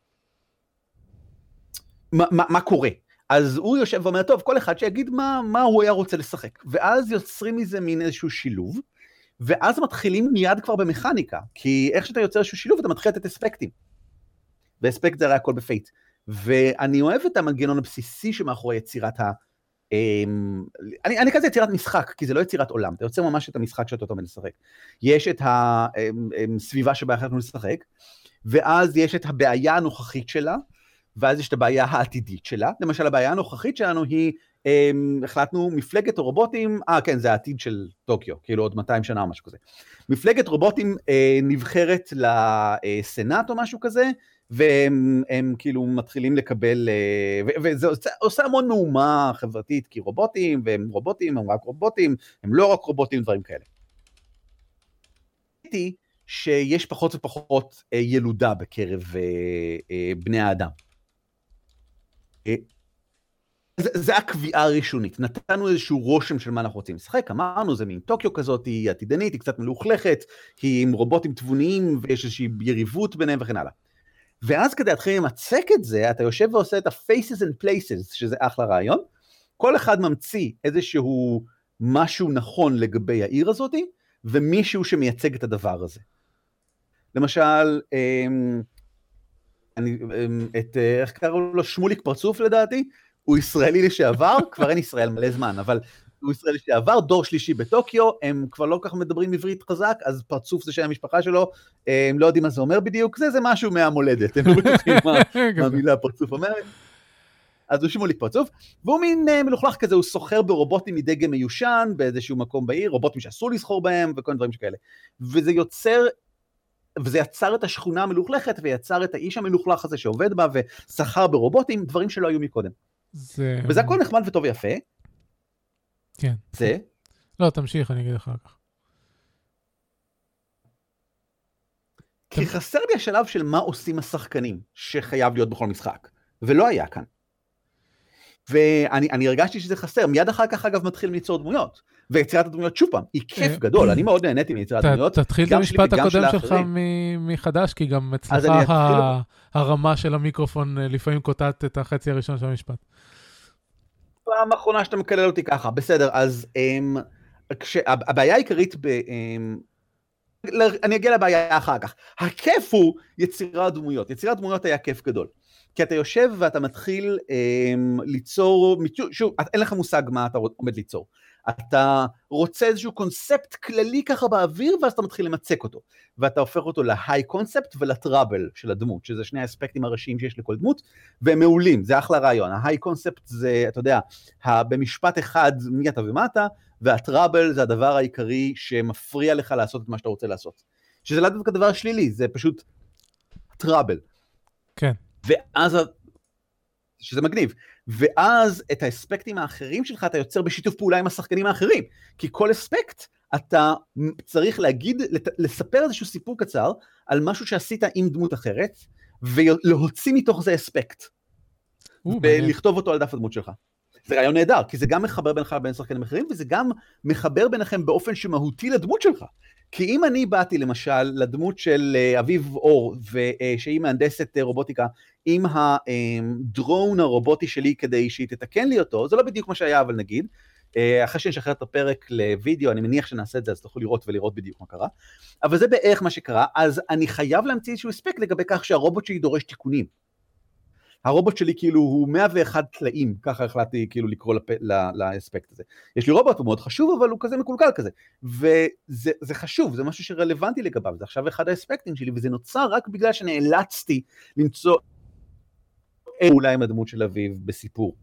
מה, מה, מה קורה. אז הוא יושב ואומר, טוב, כל אחד שיגיד מה, מה הוא היה רוצה לשחק. ואז יוצרים מזה מין איזשהו שילוב, ואז מתחילים מיד כבר במכניקה, כי איך שאתה יוצר איזשהו שילוב, אתה מתחיל לתת אספקטים. ואספקט זה הרי הכל בפייט. ואני אוהב את המנגנון הבסיסי שמאחורי יצירת ה... אמ, אני, אני כזה יצירת משחק, כי זה לא יצירת עולם, אתה יוצר ממש את המשחק שאתה עומד לשחק. יש את הסביבה שבה החלטנו לשחק, ואז יש את הבעיה הנוכחית שלה, ואז יש את הבעיה העתידית שלה. למשל, הבעיה הנוכחית שלנו היא, um, החלטנו מפלגת רובוטים, אה כן, זה העתיד של טוקיו, כאילו עוד 200 שנה או משהו כזה. מפלגת רובוטים uh, נבחרת לסנאט או משהו כזה, והם הם, כאילו מתחילים לקבל, ו- וזה עושה, עושה המון מהומה חברתית, כי רובוטים, והם רובוטים, הם רק רובוטים, הם לא רק רובוטים, דברים כאלה. שיש פחות ופחות uh, ילודה בקרב uh, uh, בני האדם. זה, זה הקביעה הראשונית, נתנו איזשהו רושם של מה אנחנו רוצים לשחק, אמרנו זה מין טוקיו כזאת, היא עתידנית, היא קצת מלוכלכת, היא עם רובוטים תבוניים ויש איזושהי יריבות ביניהם וכן הלאה. ואז כדי להתחיל למצק את זה, אתה יושב ועושה את ה-faces and places, שזה אחלה רעיון, כל אחד ממציא איזשהו משהו נכון לגבי העיר הזאתי, ומישהו שמייצג את הדבר הזה. למשל, אמ, אני, אמ, את, אה, איך קראו לו? שמוליק פרצוף לדעתי, הוא ישראלי לשעבר, (laughs) כבר אין ישראל מלא זמן, אבל הוא ישראלי לשעבר, דור שלישי בטוקיו, הם כבר לא כל כך מדברים עברית חזק, אז פרצוף זה שם המשפחה שלו, הם לא יודעים מה זה אומר בדיוק, זה זה משהו מהמולדת, הם לא בטוחים מה (laughs) המילה פרצוף אומרת. אז הוא שמוליק פרצוף, והוא מין uh, מלוכלך כזה, הוא סוחר ברובוטים מדגם מיושן באיזשהו מקום בעיר, רובוטים שאסור לסחור בהם וכל מיני דברים שכאלה. וזה יוצר, וזה יצר את השכונה המלוכלכת ויצר את האיש המלוכלך הזה שעובד בה וסחר ברובוטים, דברים שלא היו מקודם. זה... וזה הכל נחמד וטוב ויפה. כן. זה. לא, תמשיך, אני אגיד אחר כך. כי חסר לי השלב של מה עושים השחקנים, שחייב להיות בכל משחק, ולא היה כאן. ואני הרגשתי שזה חסר, מיד אחר כך אגב מתחילים ליצור דמויות, ויצירת הדמויות שוב פעם, היא כיף אה, גדול, אני מאוד נהניתי מיצירת דמויות. תתחיל את המשפט הקודם שלך מחדש, כי גם אצלך הרמה של המיקרופון אה, לפעמים קוטעת את החצי הראשון של המשפט. פעם אחרונה שאתה מקלל אותי ככה, בסדר, אז כש, הבעיה העיקרית ב... Um, אני אגיע לבעיה אחר כך. הכיף הוא יצירת דמויות. יצירת דמויות היה כיף גדול. כי אתה יושב ואתה מתחיל um, ליצור, שוב, אין לך מושג מה אתה עומד ליצור. אתה רוצה איזשהו קונספט כללי ככה באוויר, ואז אתה מתחיל למצק אותו. ואתה הופך אותו להיי קונספט ולטראבל של הדמות, שזה שני האספקטים הראשיים שיש לכל דמות, והם מעולים, זה אחלה רעיון. ההיי קונספט זה, אתה יודע, במשפט אחד מי אתה ומה אתה, והטראבל זה הדבר העיקרי שמפריע לך לעשות את מה שאתה רוצה לעשות. שזה לא דווקא דבר שלילי, זה פשוט טראבל. כן. ואז, שזה מגניב. ואז את האספקטים האחרים שלך אתה יוצר בשיתוף פעולה עם השחקנים האחרים. כי כל אספקט אתה צריך להגיד, לספר איזשהו סיפור קצר על משהו שעשית עם דמות אחרת, ולהוציא מתוך זה אספקט. ולכתוב אותו על דף הדמות שלך. זה רעיון נהדר, כי זה גם מחבר בינך לבין שחקנים אחרים, וזה גם מחבר ביניכם באופן שמהותי לדמות שלך. כי אם אני באתי למשל לדמות של אה, אביב אור, אה, שהיא מהנדסת אה, רובוטיקה, עם הדרון הרובוטי שלי כדי שהיא תתקן לי אותו, זה לא בדיוק מה שהיה, אבל נגיד, אחרי שנשחרר את הפרק לוידאו, אני מניח שנעשה את זה, אז תוכלו לראות ולראות בדיוק מה קרה. אבל זה בערך מה שקרה, אז אני חייב להמציא איזשהו הספק לגבי כך שהרובוט שלי דורש תיקונים. הרובוט שלי כאילו הוא 101 טלאים, ככה החלטתי כאילו לקרוא לפ... לאספקט הזה. יש לי רובוט, הוא מאוד חשוב, אבל הוא כזה מקולקל כזה. וזה חשוב, זה משהו שרלוונטי לגביו, זה עכשיו אחד האספקטים שלי, וזה נוצר רק בגלל שנאלצתי למצוא אולי עם הדמות של אביב בסיפור.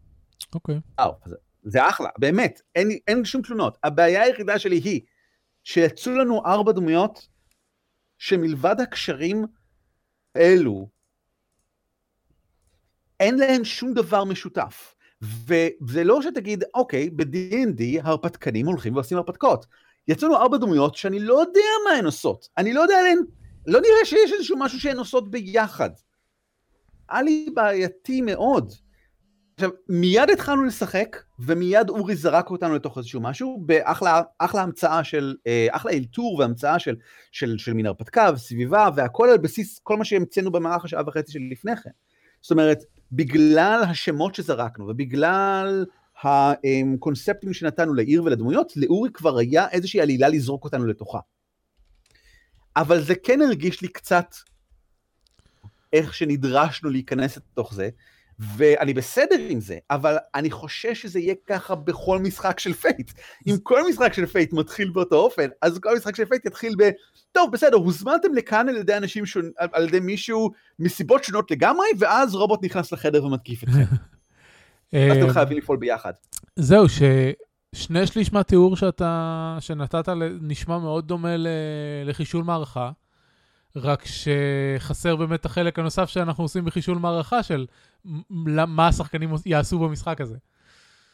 אוקיי. Okay. זה, זה אחלה, באמת, אין, אין שום תלונות. הבעיה היחידה שלי היא שיצאו לנו ארבע דמויות שמלבד הקשרים אלו אין להן שום דבר משותף. וזה לא שתגיד, אוקיי, ב-D&D הרפתקנים הולכים ועושים הרפתקאות. יצאו לנו ארבע דמויות שאני לא יודע מה הן עושות. אני לא יודע עליהן, לא נראה שיש איזשהו משהו שהן עושות ביחד. היה לי בעייתי מאוד. עכשיו, מיד התחלנו לשחק, ומיד אורי זרק אותנו לתוך איזשהו משהו, באחלה אחלה המצאה של, אה, אחלה אלתור והמצאה של, של, של מין הרפתקה וסביבה, והכל על בסיס כל מה שהמצאנו במערך השעה וחצי של לפני כן. זאת אומרת, בגלל השמות שזרקנו ובגלל הקונספטים שנתנו לעיר ולדמויות, לאורי כבר היה איזושהי עלילה לזרוק אותנו לתוכה. אבל זה כן הרגיש לי קצת איך שנדרשנו להיכנס לתוך זה, ואני בסדר עם זה, אבל אני חושש שזה יהיה ככה בכל משחק של Fate. אם כל משחק של Fate מתחיל באותו אופן, אז כל משחק של Fate יתחיל ב... טוב, בסדר, הוזמנתם לכאן על ידי אנשים שונים, על ידי מישהו מסיבות שונות לגמרי, ואז רובוט נכנס לחדר ומתקיף אתכם. (laughs) אז אתם חייבים לפעול ביחד. זהו, ששני שליש מהתיאור שאתה, שנתת נשמע מאוד דומה לחישול מערכה. רק שחסר באמת החלק הנוסף שאנחנו עושים בחישול מערכה של מה השחקנים יעשו במשחק הזה.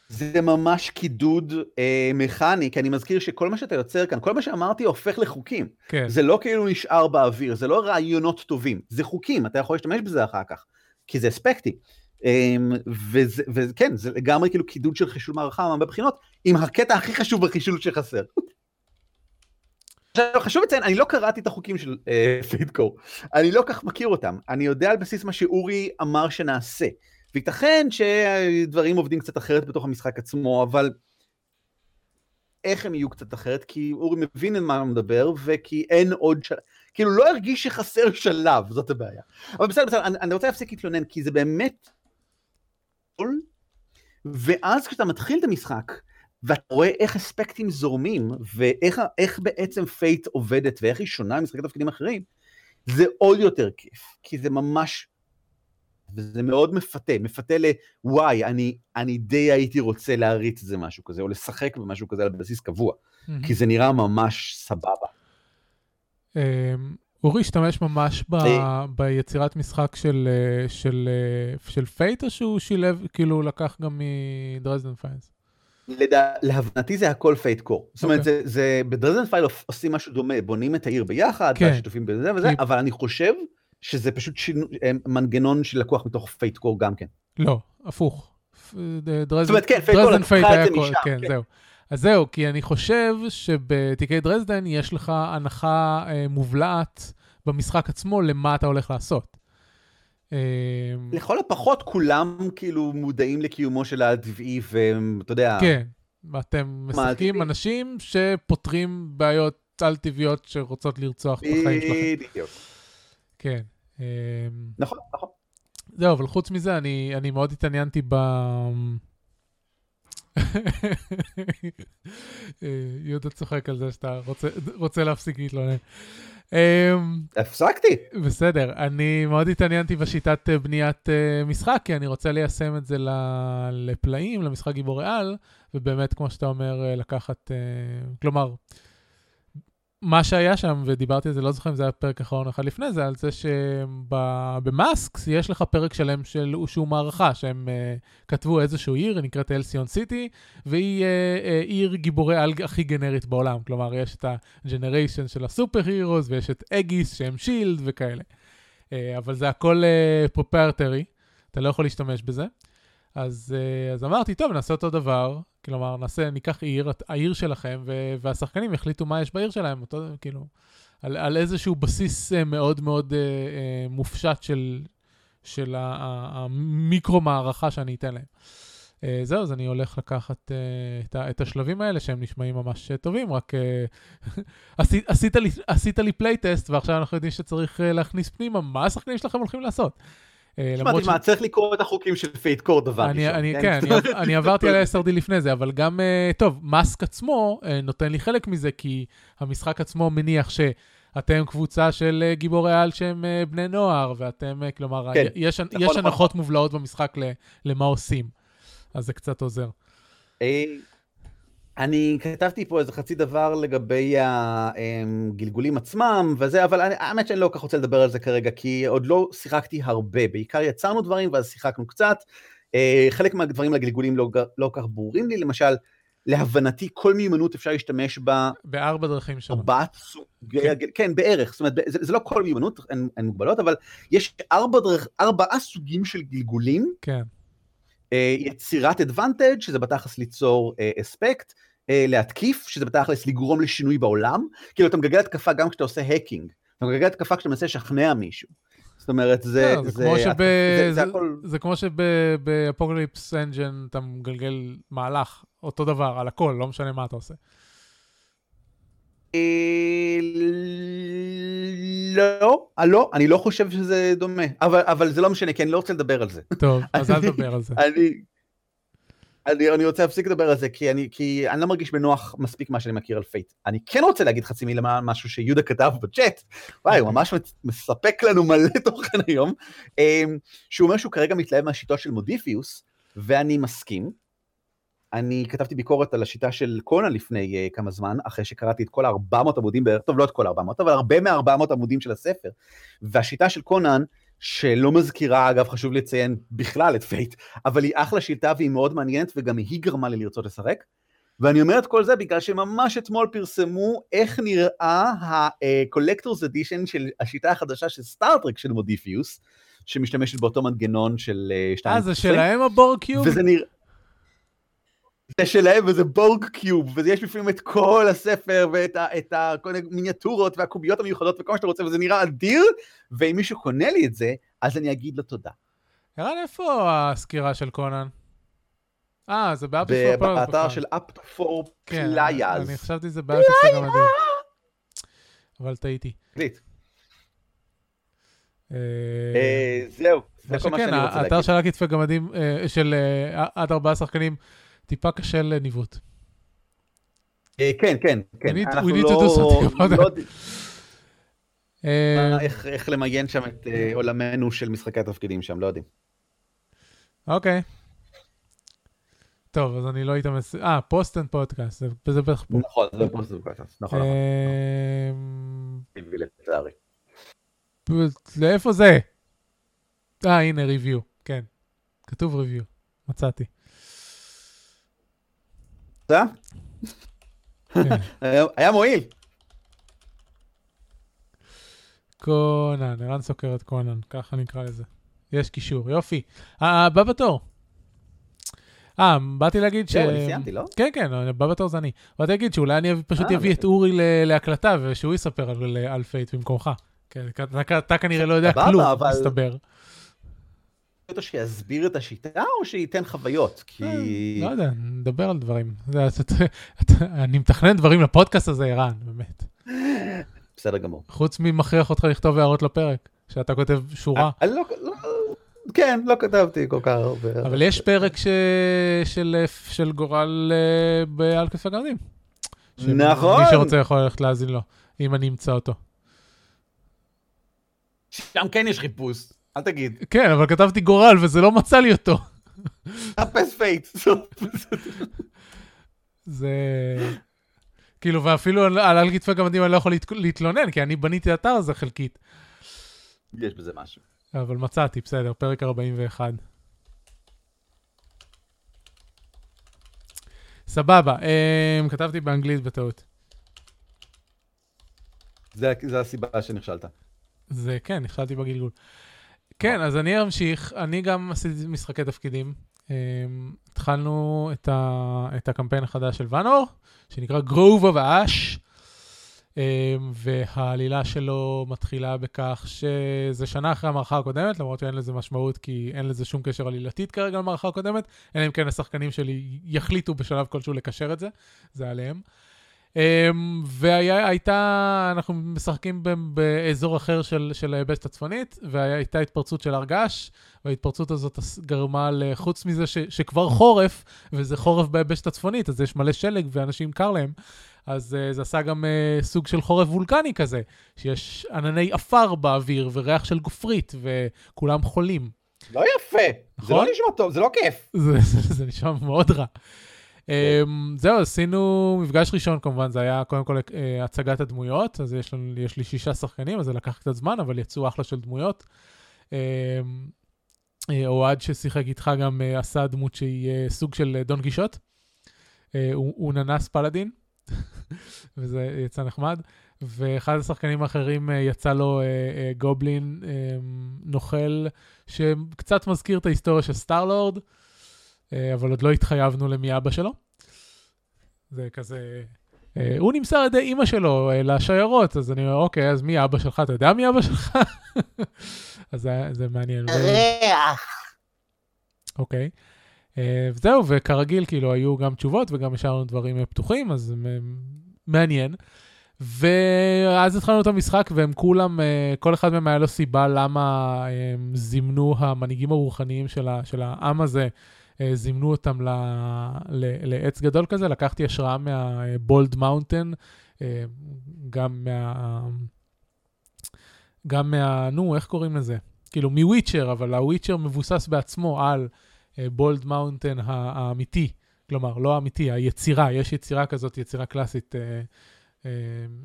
זה ממש קידוד אה, מכני, כי אני מזכיר שכל מה שאתה יוצר כאן, כל מה שאמרתי הופך לחוקים. כן. זה לא כאילו נשאר באוויר, זה לא רעיונות טובים, זה חוקים, אתה יכול להשתמש בזה אחר כך, כי זה אספקטי. אה, וכן, זה לגמרי כאילו קידוד של חישול מערכה מהרבה בחינות, עם הקטע הכי חשוב בחישול שחסר. עכשיו חשוב לציין, אני לא קראתי את החוקים של פידקור, uh, אני לא כך מכיר אותם, אני יודע על בסיס מה שאורי אמר שנעשה, וייתכן שדברים עובדים קצת אחרת בתוך המשחק עצמו, אבל איך הם יהיו קצת אחרת, כי אורי מבין על מה הוא מדבר, וכי אין עוד שלב, כאילו לא הרגיש שחסר שלב, זאת הבעיה. אבל בסדר, בסדר, אני, אני רוצה להפסיק להתלונן, כי זה באמת... ואז כשאתה מתחיל את המשחק, ואתה רואה איך אספקטים זורמים, ואיך בעצם Fate עובדת, ואיך היא שונה ממשחקי תפקידים אחרים, זה עוד יותר כיף, כי זה ממש וזה מאוד מפתה, מפתה לוואי, אני, אני די הייתי רוצה להריץ את זה משהו כזה, או לשחק במשהו כזה על בסיס קבוע, ממ-הממ. כי זה נראה ממש סבבה. אמ, אורי השתמש ממש ב, אה. ביצירת משחק של, אה, של, אה, של Fate, או שהוא שילב, כאילו לקח גם מ Dresden Files? להבנתי זה הכל Fate Core. זאת אומרת, אוקיי. זה, זה, ב Dresden Files עושים משהו דומה, בונים את העיר ביחד, כן. והשיתופים בזה וזה, אבל אני חושב שזה פשוט אה, מנגנון שלקוח מתוך Fate Core גם כן. לא, הפוך. דרזדן, זאת אומרת, כן, Fate היה כל, כן, כן, זהו. אז זהו, כי אני חושב שבתיקי דרזדן יש לך הנחה אה, מובלעת במשחק עצמו למה אתה הולך לעשות. אה, לכל הפחות כולם כאילו מודעים לקיומו של הטבעי, ואתה יודע... כן, ואתם משחקים אנשים שפותרים בעיות על-טבעיות שרוצות לרצוח את החיים שלכם. בדיוק. כן. אמ, נכון, נכון. זהו, אבל חוץ מזה, אני, אני מאוד התעניינתי ב... (laughs) אה, יהודה צוחק על זה שאתה רוצה, רוצה להפסיק להתלונן. אמ, הפסקתי. בסדר, אני מאוד התעניינתי בשיטת אה, בניית אה, משחק, כי אני רוצה ליישם את זה לפלאים, למשחק גיבורי על, ובאמת, כמו שאתה אומר, לקחת, כלומר, מה שהיה שם, ודיברתי על זה, לא זוכר אם זה היה פרק אחרון אחד לפני זה, על זה שבמאסקס יש לך פרק שלם של שהוא מערכה, שהם uh, כתבו איזשהו עיר, היא נקראת אלסיון סיטי, והיא uh, uh, עיר גיבורי על הכי גנרית בעולם. כלומר, יש את ה generation של ה superheroes, ויש את Aegis שהם S.H.I.E.L.D וכאלה. אה, אבל זה הכל proprietary, אה, אתה לא יכול להשתמש בזה. אז, אה, אז אמרתי, טוב, נעשה אותו דבר, כלומר, נעשה, ניקח עיר, העיר שלכם, ו- והשחקנים יחליטו מה יש בעיר שלהם, אותו, כאילו, על, על איזשהו בסיס אה, מאוד מאוד אה, אה, מופשט של, של המיקרו-מערכה שאני אתן להם. אה, זהו, אז אני הולך לקחת אה, את, ה- את השלבים האלה, שהם נשמעים ממש אה, טובים, רק (laughs) אה, עשית, עשית, לי, לי playtest, ועכשיו אנחנו יודעים שצריך אה, להכניס פנימה, מה השחקנים שלכם הולכים לעשות. אה, שמעתי מה, צריך לקרוא את החוקים של Fate Core דבר ראשון. כן, (laughs) אני עברתי על ה-SRD לפני זה, אבל גם, אה, טוב, Masks עצמו אה, נותן לי חלק מזה, כי המשחק עצמו מניח ש... אתם קבוצה של גיבורי על שהם בני נוער, ואתם, כלומר, כן, יש, נכון, יש נכון. הנחות מובלעות במשחק למה עושים, אז זה קצת עוזר. אני כתבתי פה איזה חצי דבר לגבי הגלגולים עצמם וזה, אבל אני, האמת שאני לא כל כך רוצה לדבר על זה כרגע, כי עוד לא שיחקתי הרבה, בעיקר יצרנו דברים ואז שיחקנו קצת. אה, חלק מהדברים לגלגולים לא, לא כך ברורים לי, למשל, להבנתי כל מיומנות אפשר להשתמש בה... בארבע דרכים שונות. ארבעת סוגי, כן. כן, בערך, זאת אומרת, זה, זה לא כל מיומנות, הן מוגבלות, אבל יש ארבע דרך, ארבעה סוגים של גלגולים. כן. אה, יצירת advantage, שזה בתכלס ליצור אספקט, אה, אה, להתקיף, שזה בתכלס לגרום לשינוי בעולם, כאילו אתה מגלגל התקפה גם כשאתה עושה hacking, אתה מגלגל התקפה כשאתה מנסה לשכנע מישהו. זאת אומרת, זה... זה, זה, כמו שב, זה, זה, זה, הכל... זה כמו שב Apocalypse Engine אתה מגלגל מהלך, אותו דבר, על הכל, לא משנה מה אתה עושה. לא, לא, אני לא חושב שזה דומה, אבל, אבל זה לא משנה, כי אני לא רוצה לדבר על זה. טוב, (laughs) אז אל תדבר על זה. אני, אני, אני רוצה להפסיק לדבר על זה, כי אני, כי אני לא מרגיש בנוח מספיק מה שאני מכיר על Fate. אני כן רוצה להגיד חצי מילה משהו שיהודה כתב בצ'אט, וואי, הוא ממש מספק לנו מלא (laughs) תוכן היום, אמ, שהוא אומר שהוא כרגע מתלהב מהשיטות של Modiphius, ואני מסכים. אני כתבתי ביקורת על השיטה של קונן לפני אה, כמה זמן, אחרי שקראתי את כל ה-400 עמודים בערך, טוב, לא את כל ה-400, אבל הרבה מה-400 עמודים של הספר. והשיטה של קונן, שלא מזכירה, אגב, חשוב לציין בכלל את Fate, אבל היא אחלה שיטה והיא מאוד מעניינת, וגם היא גרמה לי לרצות לשחק. ואני אומר את כל זה בגלל שממש אתמול פרסמו איך נראה ה-collector's edition של השיטה החדשה של Star Trek של Modiphius, שמשתמשת באותו מנגנון של 2. אה, זה שלהם ה Borg cube? וזה נראה... זה שלהם וזה Borg cube, ויש בפנים את כל הספר ואת ה, את ה, כל המיניאטורות והקוביות המיוחדות וכל מה שאתה רוצה, וזה נראה אדיר, ואם מישהו קונה לי את זה, אז אני אגיד לו תודה. ערן, איפה הסקירה של קונן? אה, זה באפ פור פליירס באתר של for כן, players. אני חשבתי שזה באפ פור גמדים. אבל טעיתי. אה, אה, זהו, זה כל מה שאני רוצה האתר להגיד. של רק כתפי גמדים, אה, של עד ארבעה שחקנים, טיפה קשה לניווט. אה, כן, כן, כן. We need- אנחנו to לא- do something about לא that. אה, איך- איך למיין שם את אה, עולמנו של משחקי התפקידים שם, לא יודעים. אוקיי. טוב, אז אני לא אתאמץ. אה, post and podcast, זה- בטח פה. נכון, זה פוסט פודקאסט, נכון, נכון. לצערי. לאיפה זה? אה, הנה, review, כן. כתוב review, מצאתי. אתה? כן. (laughs) היה- מועיל. קונן, ערן סוקר את קונן, ככה נקרא לזה. יש קישור, יופי. אה, הבא בתור. אה, באתי להגיד ש... זהו, אני סיימתי, לא? כן, כן, הבא בתור זה אני. באתי להגיד שאולי אני פשוט אה, אביא את בסדר. אורי להקלטה ושהוא יספר על- Fate במקומך. כן, אתה- כנראה לא יודע כלום, מסתבר. אותו שיסביר את השיטה או שייתן חוויות? כי... לא יודע, נדבר על דברים. אני מתכנן דברים לפודקאסט הזה, ערן, באמת. בסדר גמור. חוץ ממכריח אותך לכתוב הערות לפרק, שאתה כותב שורה. אני לא... לא- כן, לא כתבתי כל כך הרבה. אבל יש פרק ש... של, של גורל אה, בעל כתפי גרדים. נכון. מי שרוצה יכול ללכת להאזין לו, אם אני אמצא אותו. שם כן יש חיפוש, אל תגיד. כן, אבל כתבתי גורל וזה לא מצא לי אותו. חפש פייט. זה... כאילו, ואפילו על על כתפי גמדים אני לא יכול להת... להתלונן, כי אני בניתי אתר הזה חלקית. יש בזה משהו. אבל מצאתי, בסדר, פרק 41. סבבה, um, כתבתי באנגלית בטעות. זה זה הסיבה שנכשלת. זה כן, נכשלתי בגלגול. כן, אז אני אמשיך, אני גם עשיתי משחקי תפקידים. Um, התחלנו את, הקמפיין החדש של ואנור, שנקרא Grove of Ash, um, והעלילה שלו מתחילה בכך שזה שנה אחרי המערכה הקודמת, למרות שאין לזה משמעות כי אין לזה שום קשר עלילתית כרגע למערכה הקודמת, אלא אם כן השחקנים שלי יחליטו בשלב כלשהו לקשר את זה, זה עליהם. Um, והייתה, אנחנו משחקים באזור אחר של, של היבשת הצפונית, והייתה התפרצות של הר געש, וההתפרצות הזאת גרמה לחוץ מזה ש, שכבר חורף, וזה חורף ביבשת הצפונית, אז יש מלא שלג ואנשים קר להם, אז uh, זה עשה גם uh, סוג של חורף וולקני כזה, שיש ענני עפר באוויר וריח של גופרית, וכולם חולים. לא יפה. זה נכון? לא נשמע טוב, זה לא כיף. זה, זה, זה נשמע מאוד רע. Um, זהו, עשינו מפגש ראשון כמובן, זה היה קודם כל uh, הצגת הדמויות, אז יש, לנו, יש לי שישה שחקנים, אז זה לקח קצת זמן, אבל יצאו אחלה של דמויות. Um, uh, אוהד ששיחק איתך גם עשה דמות שהיא סוג של דון גישות. הוא, הוא ננס פלאדין, (laughs) וזה יצא נחמד. ואחד השחקנים האחרים יצא לו גובלין נוכל, שקצת מזכיר את ההיסטוריה של סטארלורד. אה, אבל עוד לא התחייבנו למי אבא שלו. זה כזה... אה, הוא נמסר על ידי אימא שלו אה, לשיירות, אז אני אומר, אוקיי, אז מי אבא שלך? אתה יודע מי אבא שלך? (laughs) אז זה, זה מעניין. ריח. אוקיי. וזהו, וכרגיל, כאילו, היו גם תשובות וגם השארנו דברים פתוחים, אז מעניין. ואז התחלנו את המשחק, והם כולם, כל אחד מהם היה לו סיבה למה הם זימנו המנהיגים הרוחניים של, ה, של העם הזה, זימנו אותם ל, ל, לעץ גדול כזה. לקחתי השראה מהבולד מאונטן, אה, גם מה... גם מה... נו, איך קוראים לזה? כאילו, מ Witcher, אבל ה Witcher מבוסס בעצמו על Bald Mountain האמיתי. כלומר, לא האמיתי, היצירה, יש יצירה כזאת, יצירה קלאסית אה, אה,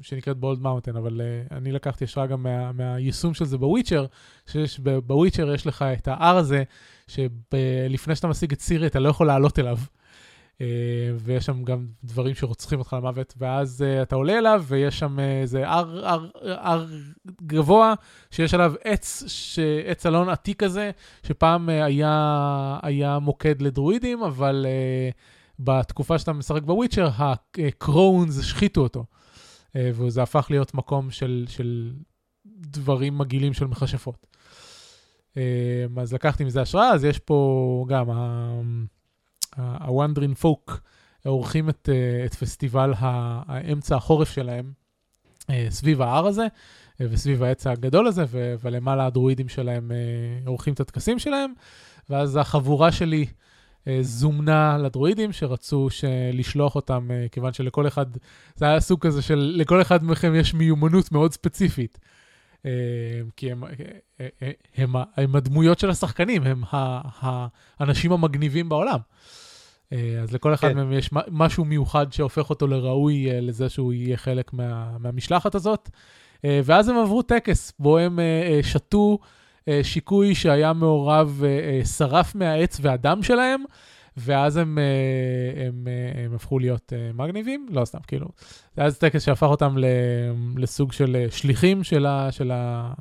שנקראת Bald Mountain, אבל אה, אני לקחתי השראה גם מה, מהיישום של זה ב Witcher, שיש ב Witcher יש לך את ההר הזה, שלפני שאתה משיג את סירי אתה לא יכול לעלות אליו. אה, ויש שם גם דברים שרוצחים אותך למוות, ואז אתה עולה אליו, ויש שם איזה הר, הר, הר גבוה, שיש עליו עץ, ש... עץ אלון עתיק כזה, שפעם היה, היה מוקד לדרואידים, אבל בתקופה שאתה משחק בוויצ'ר, הקרונס השחיתו אותו, וזה הפך להיות מקום של, של דברים מגעילים של מכשפות. Uh, אז לקחתי מזה השראה, אז יש פה גם... הוונדרין פוק עורכים את, אה, את פסטיבל האמצע החורף שלהם אה, סביב ההר הזה אה, וסביב העץ הגדול הזה, ולמעלה הדרואידים שלהם עורכים את הטקסים שלהם, ואז החבורה שלי זומנה לדרואידים שרצו לשלוח אותם, כיוון שלכל אחד, זה היה סוג כזה של לכל אחד מכם יש מיומנות מאוד ספציפית. כי הם, הם, הם, הם הדמויות של השחקנים, הם האנשים המגניבים בעולם. אה, אז לכל אחד כן. מהם יש משהו מיוחד שהופך אותו לראוי אה, לזה שהוא יהיה חלק מה, מהמשלחת הזאת. אה, ואז הם עברו טקס, בו הם שתו שיקוי שהיה מעורב, שרף מהעץ והדם שלהם, ואז הם, הם, הם הפכו להיות מגניבים, לא סתם, כאילו. זה היה טקס שהפך אותם לסוג של שליחים של, ה, של, ה,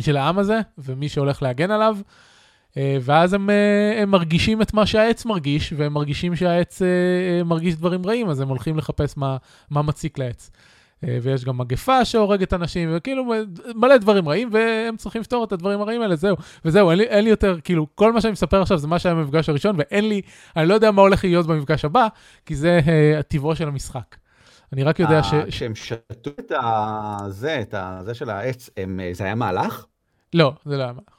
של העם הזה, ומי שהולך להגן עליו. אה, ואז הם, אה, הם מרגישים את מה שהעץ מרגיש, והם מרגישים שהעץ אה, מרגיש דברים רעים, אז הם הולכים לחפש מה, מה מציק לעץ. ויש גם מגפה שהורגת אנשים, וכאילו מלא דברים רעים, והם צריכים לפתור את הדברים הרעים האלה, זהו. וזהו, אין לי, אין לי יותר, כאילו, כל מה שאני מספר עכשיו זה מה שהיה במפגש הראשון, ואין לי, אני לא יודע מה הולך להיות במפגש הבא, כי זה טבעו של המשחק. אני רק יודע ש... כשהם שתו את הזה, את הזה של העץ, זה היה מהלך? לא, זה לא היה מהלך.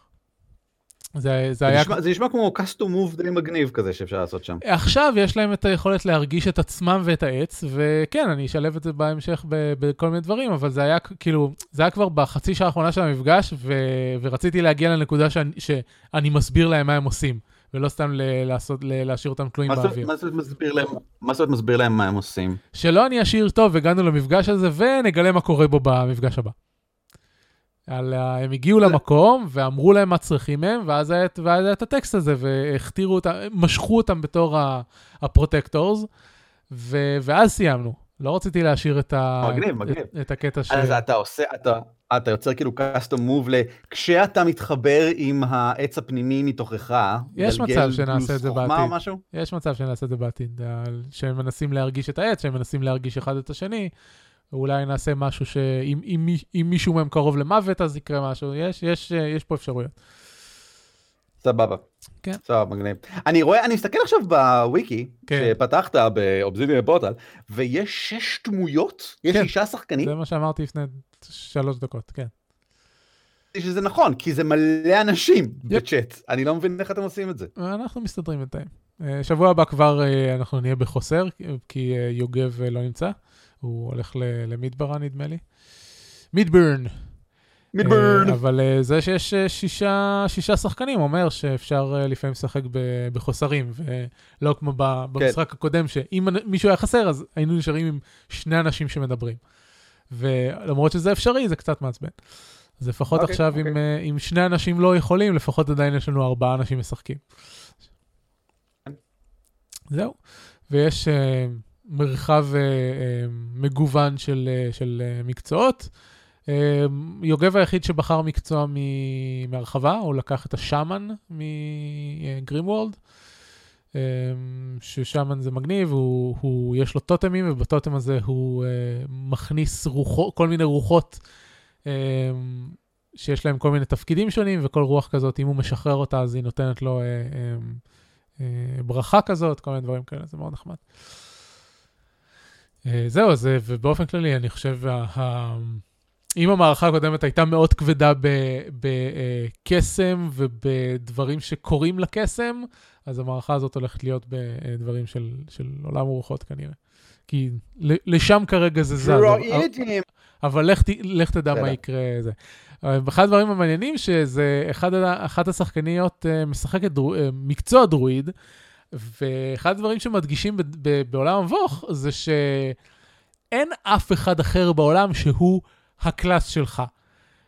זה, זה, היה... נשמע, זה נשמע כמו custom move די מגניב כזה שאפשר לעשות שם. עכשיו יש להם את היכולת להרגיש את עצמם ואת העץ, וכן, אני אשלב את זה בהמשך בכל מיני דברים, אבל זה היה כאילו, זה היה כבר בחצי שעה האחרונה של המפגש, ו, ורציתי להגיע לנקודה שאני, שאני מסביר להם מה הם עושים, ולא סתם ל, לעשות, ל, להשאיר אותם תלויים באוויר. מה זאת מסביר להם, מה זאת מסביר להם מה הם עושים? שלא אני אשאיר טוב, הגענו למפגש הזה, ונגלה מה קורה בו במפגש הבא. על, הם הגיעו למקום ואמרו להם מה צריכים מהם, ואז היה, ואז היה את הטקסט הזה, והכתירו אותם, משכו אותם בתור ה protectors, ו, ואז סיימנו. לא רציתי להשאיר את, ה, מגניב, מגניב. את, את הקטע ש... אז אתה עושה, אתה, אתה יוצר כאילו custom move ל... כשאתה מתחבר עם העץ הפנימי מתוכך, יש מצב שנעשה את זה בעתיד. יש מצב שנעשה את זה בעתיד, שהם מנסים להרגיש את העץ, שהם מנסים להרגיש אחד את השני. אולי נעשה משהו שאם אם, אם מישהו מהם קרוב למוות, אז יקרה משהו. יש, יש, יש פה אפשרויות. סבבה. כן. סבבה, מגניב. אני רואה, אני מסתכל עכשיו בוויקי, כן. שפתחת באובזידיה פורטל, ויש שש דמויות? יש כן. שישה שחקנים? זה מה שאמרתי לפני שלוש דקות, כן. שזה נכון, כי זה מלא אנשים yep. בצ'אט. אני לא מבין איך אתם עושים את זה. אנחנו מסתדרים בינתיים. אה, שבוע הבא כבר אה, אנחנו נהיה בחוסר, כי אה, יוגב לא נמצא. הוא הולך למידברה, נדמה לי. מידברן. מידברן. אבל אה, זה שיש אה, שישה, שישה שחקנים אומר שאפשר אה, לפעמים לשחק בחוסרים, ולא כמו במשחק כן. הקודם, שאם מישהו היה חסר, אז היינו נשארים עם שני אנשים שמדברים. ולמרות שזה אפשרי, זה קצת מעצבן. אז לפחות okay, אוקיי, עכשיו, okay. אם. אם שני אנשים לא יכולים, לפחות עדיין יש לנו ארבעה אנשים משחקים. כן. זהו. ויש... מרחב uh, uh, מגוון של, uh, של מקצועות. יוגב היחיד שבחר מקצוע מהרחבה, הוא לקח את השאמן מגרימוולד, ששאמן זה מגניב, הוא, הוא, יש לו טוטמים, ובטוטם הזה הוא מכניס רוחו, כל מיני רוחות שיש להם כל מיני תפקידים שונים, וכל רוח כזאת, אם הוא משחרר אותה, אז היא נותנת לו ברכה כזאת, כל מיני דברים כאלה, זה מאוד נחמד. אה, זהו, אז ובאופן כללי, אני חושב, אם המערכה הקודמת הייתה מאוד כבדה בקסם ובדברים שקורים לקסם, אז המערכה הזאת הולכת להיות בדברים של, של עולם הרוחות כנראה. כי לשם כרגע זה זז. אבל, אבל לך, לך תדע מה יקרה. זה. אחד הדברים המעניינים, שזה אחד, אחת השחקניות אה, משחקת דרו, אה, מקצוע דרואיד, ואחד הדברים שמדגישים ב- ב- בעולם המבוך זה שאין אף אחד אחר בעולם שהוא הקלאס שלך.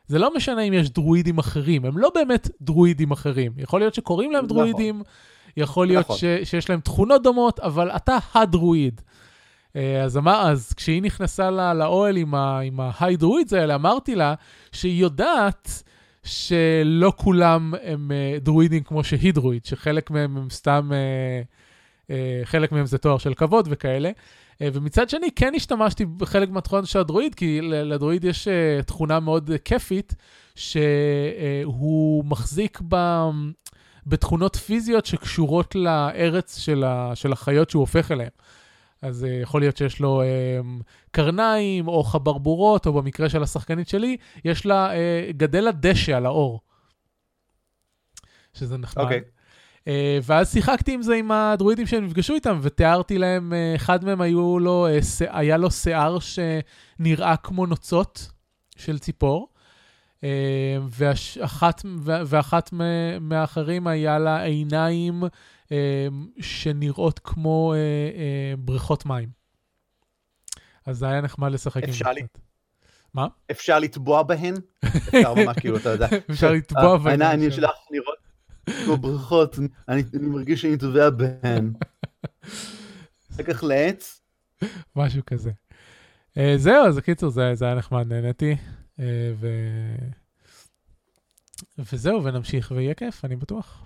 זה לא משנה אם יש דרואידים אחרים, הם לא באמת דרואידים אחרים. יכול להיות שקוראים להם נכון. דרואידים, יכול להיות נכון. ש- שיש להם תכונות דומות, אבל אתה הדרואיד. אה, אז, אמר, אז כשהיא נכנסה לה, לאוהל עם ההיי דרואידס האלה, אמרתי לה שהיא יודעת שלא כולם הם uh, דרואידים כמו שהיא דרואיד, שחלק מהם הם סתם, uh, uh, חלק מהם זה תואר של כבוד וכאלה. ומצד שני, כן השתמשתי בחלק מהתכונות של הדרואיד, כי לדרואיד יש תכונה מאוד כיפית, שהוא מחזיק ב... בתכונות פיזיות שקשורות לארץ של, ה, של החיות שהוא הופך אליהן. אז uh, יכול להיות שיש לו um, קרניים או חברבורות, או במקרה של השחקנית שלי, יש לה, uh, גדל לה דשא על האור. שזה נחמד. אוקיי. Okay. אה, ואז שיחקתי עם זה עם הדרואידים שהם נפגשו איתם, ותיארתי להם, אה, אחד מהם היו לו, אה, היה לו שיער שנראה כמו נוצות של ציפור, ואחת, ואחת מהאחרים היה לה עיניים שנראות כמו בריכות מים. אז זה היה נחמד לשחק עם זה קצת. מה? אפשר לטבוע בהן? אפשר ממש (laughs) כאילו, אתה יודע. אפשר לטבוע בהן. העיניים שלך נראות כמו ברכות, אני מרגיש שאני טובע בהן. (laughs) כך לעץ. משהו כזה. אה, זהו, אז בקיצור, זה היה נחמד, נהניתי. אה. וזהו, ונמשיך ויהיה כיף, אני בטוח.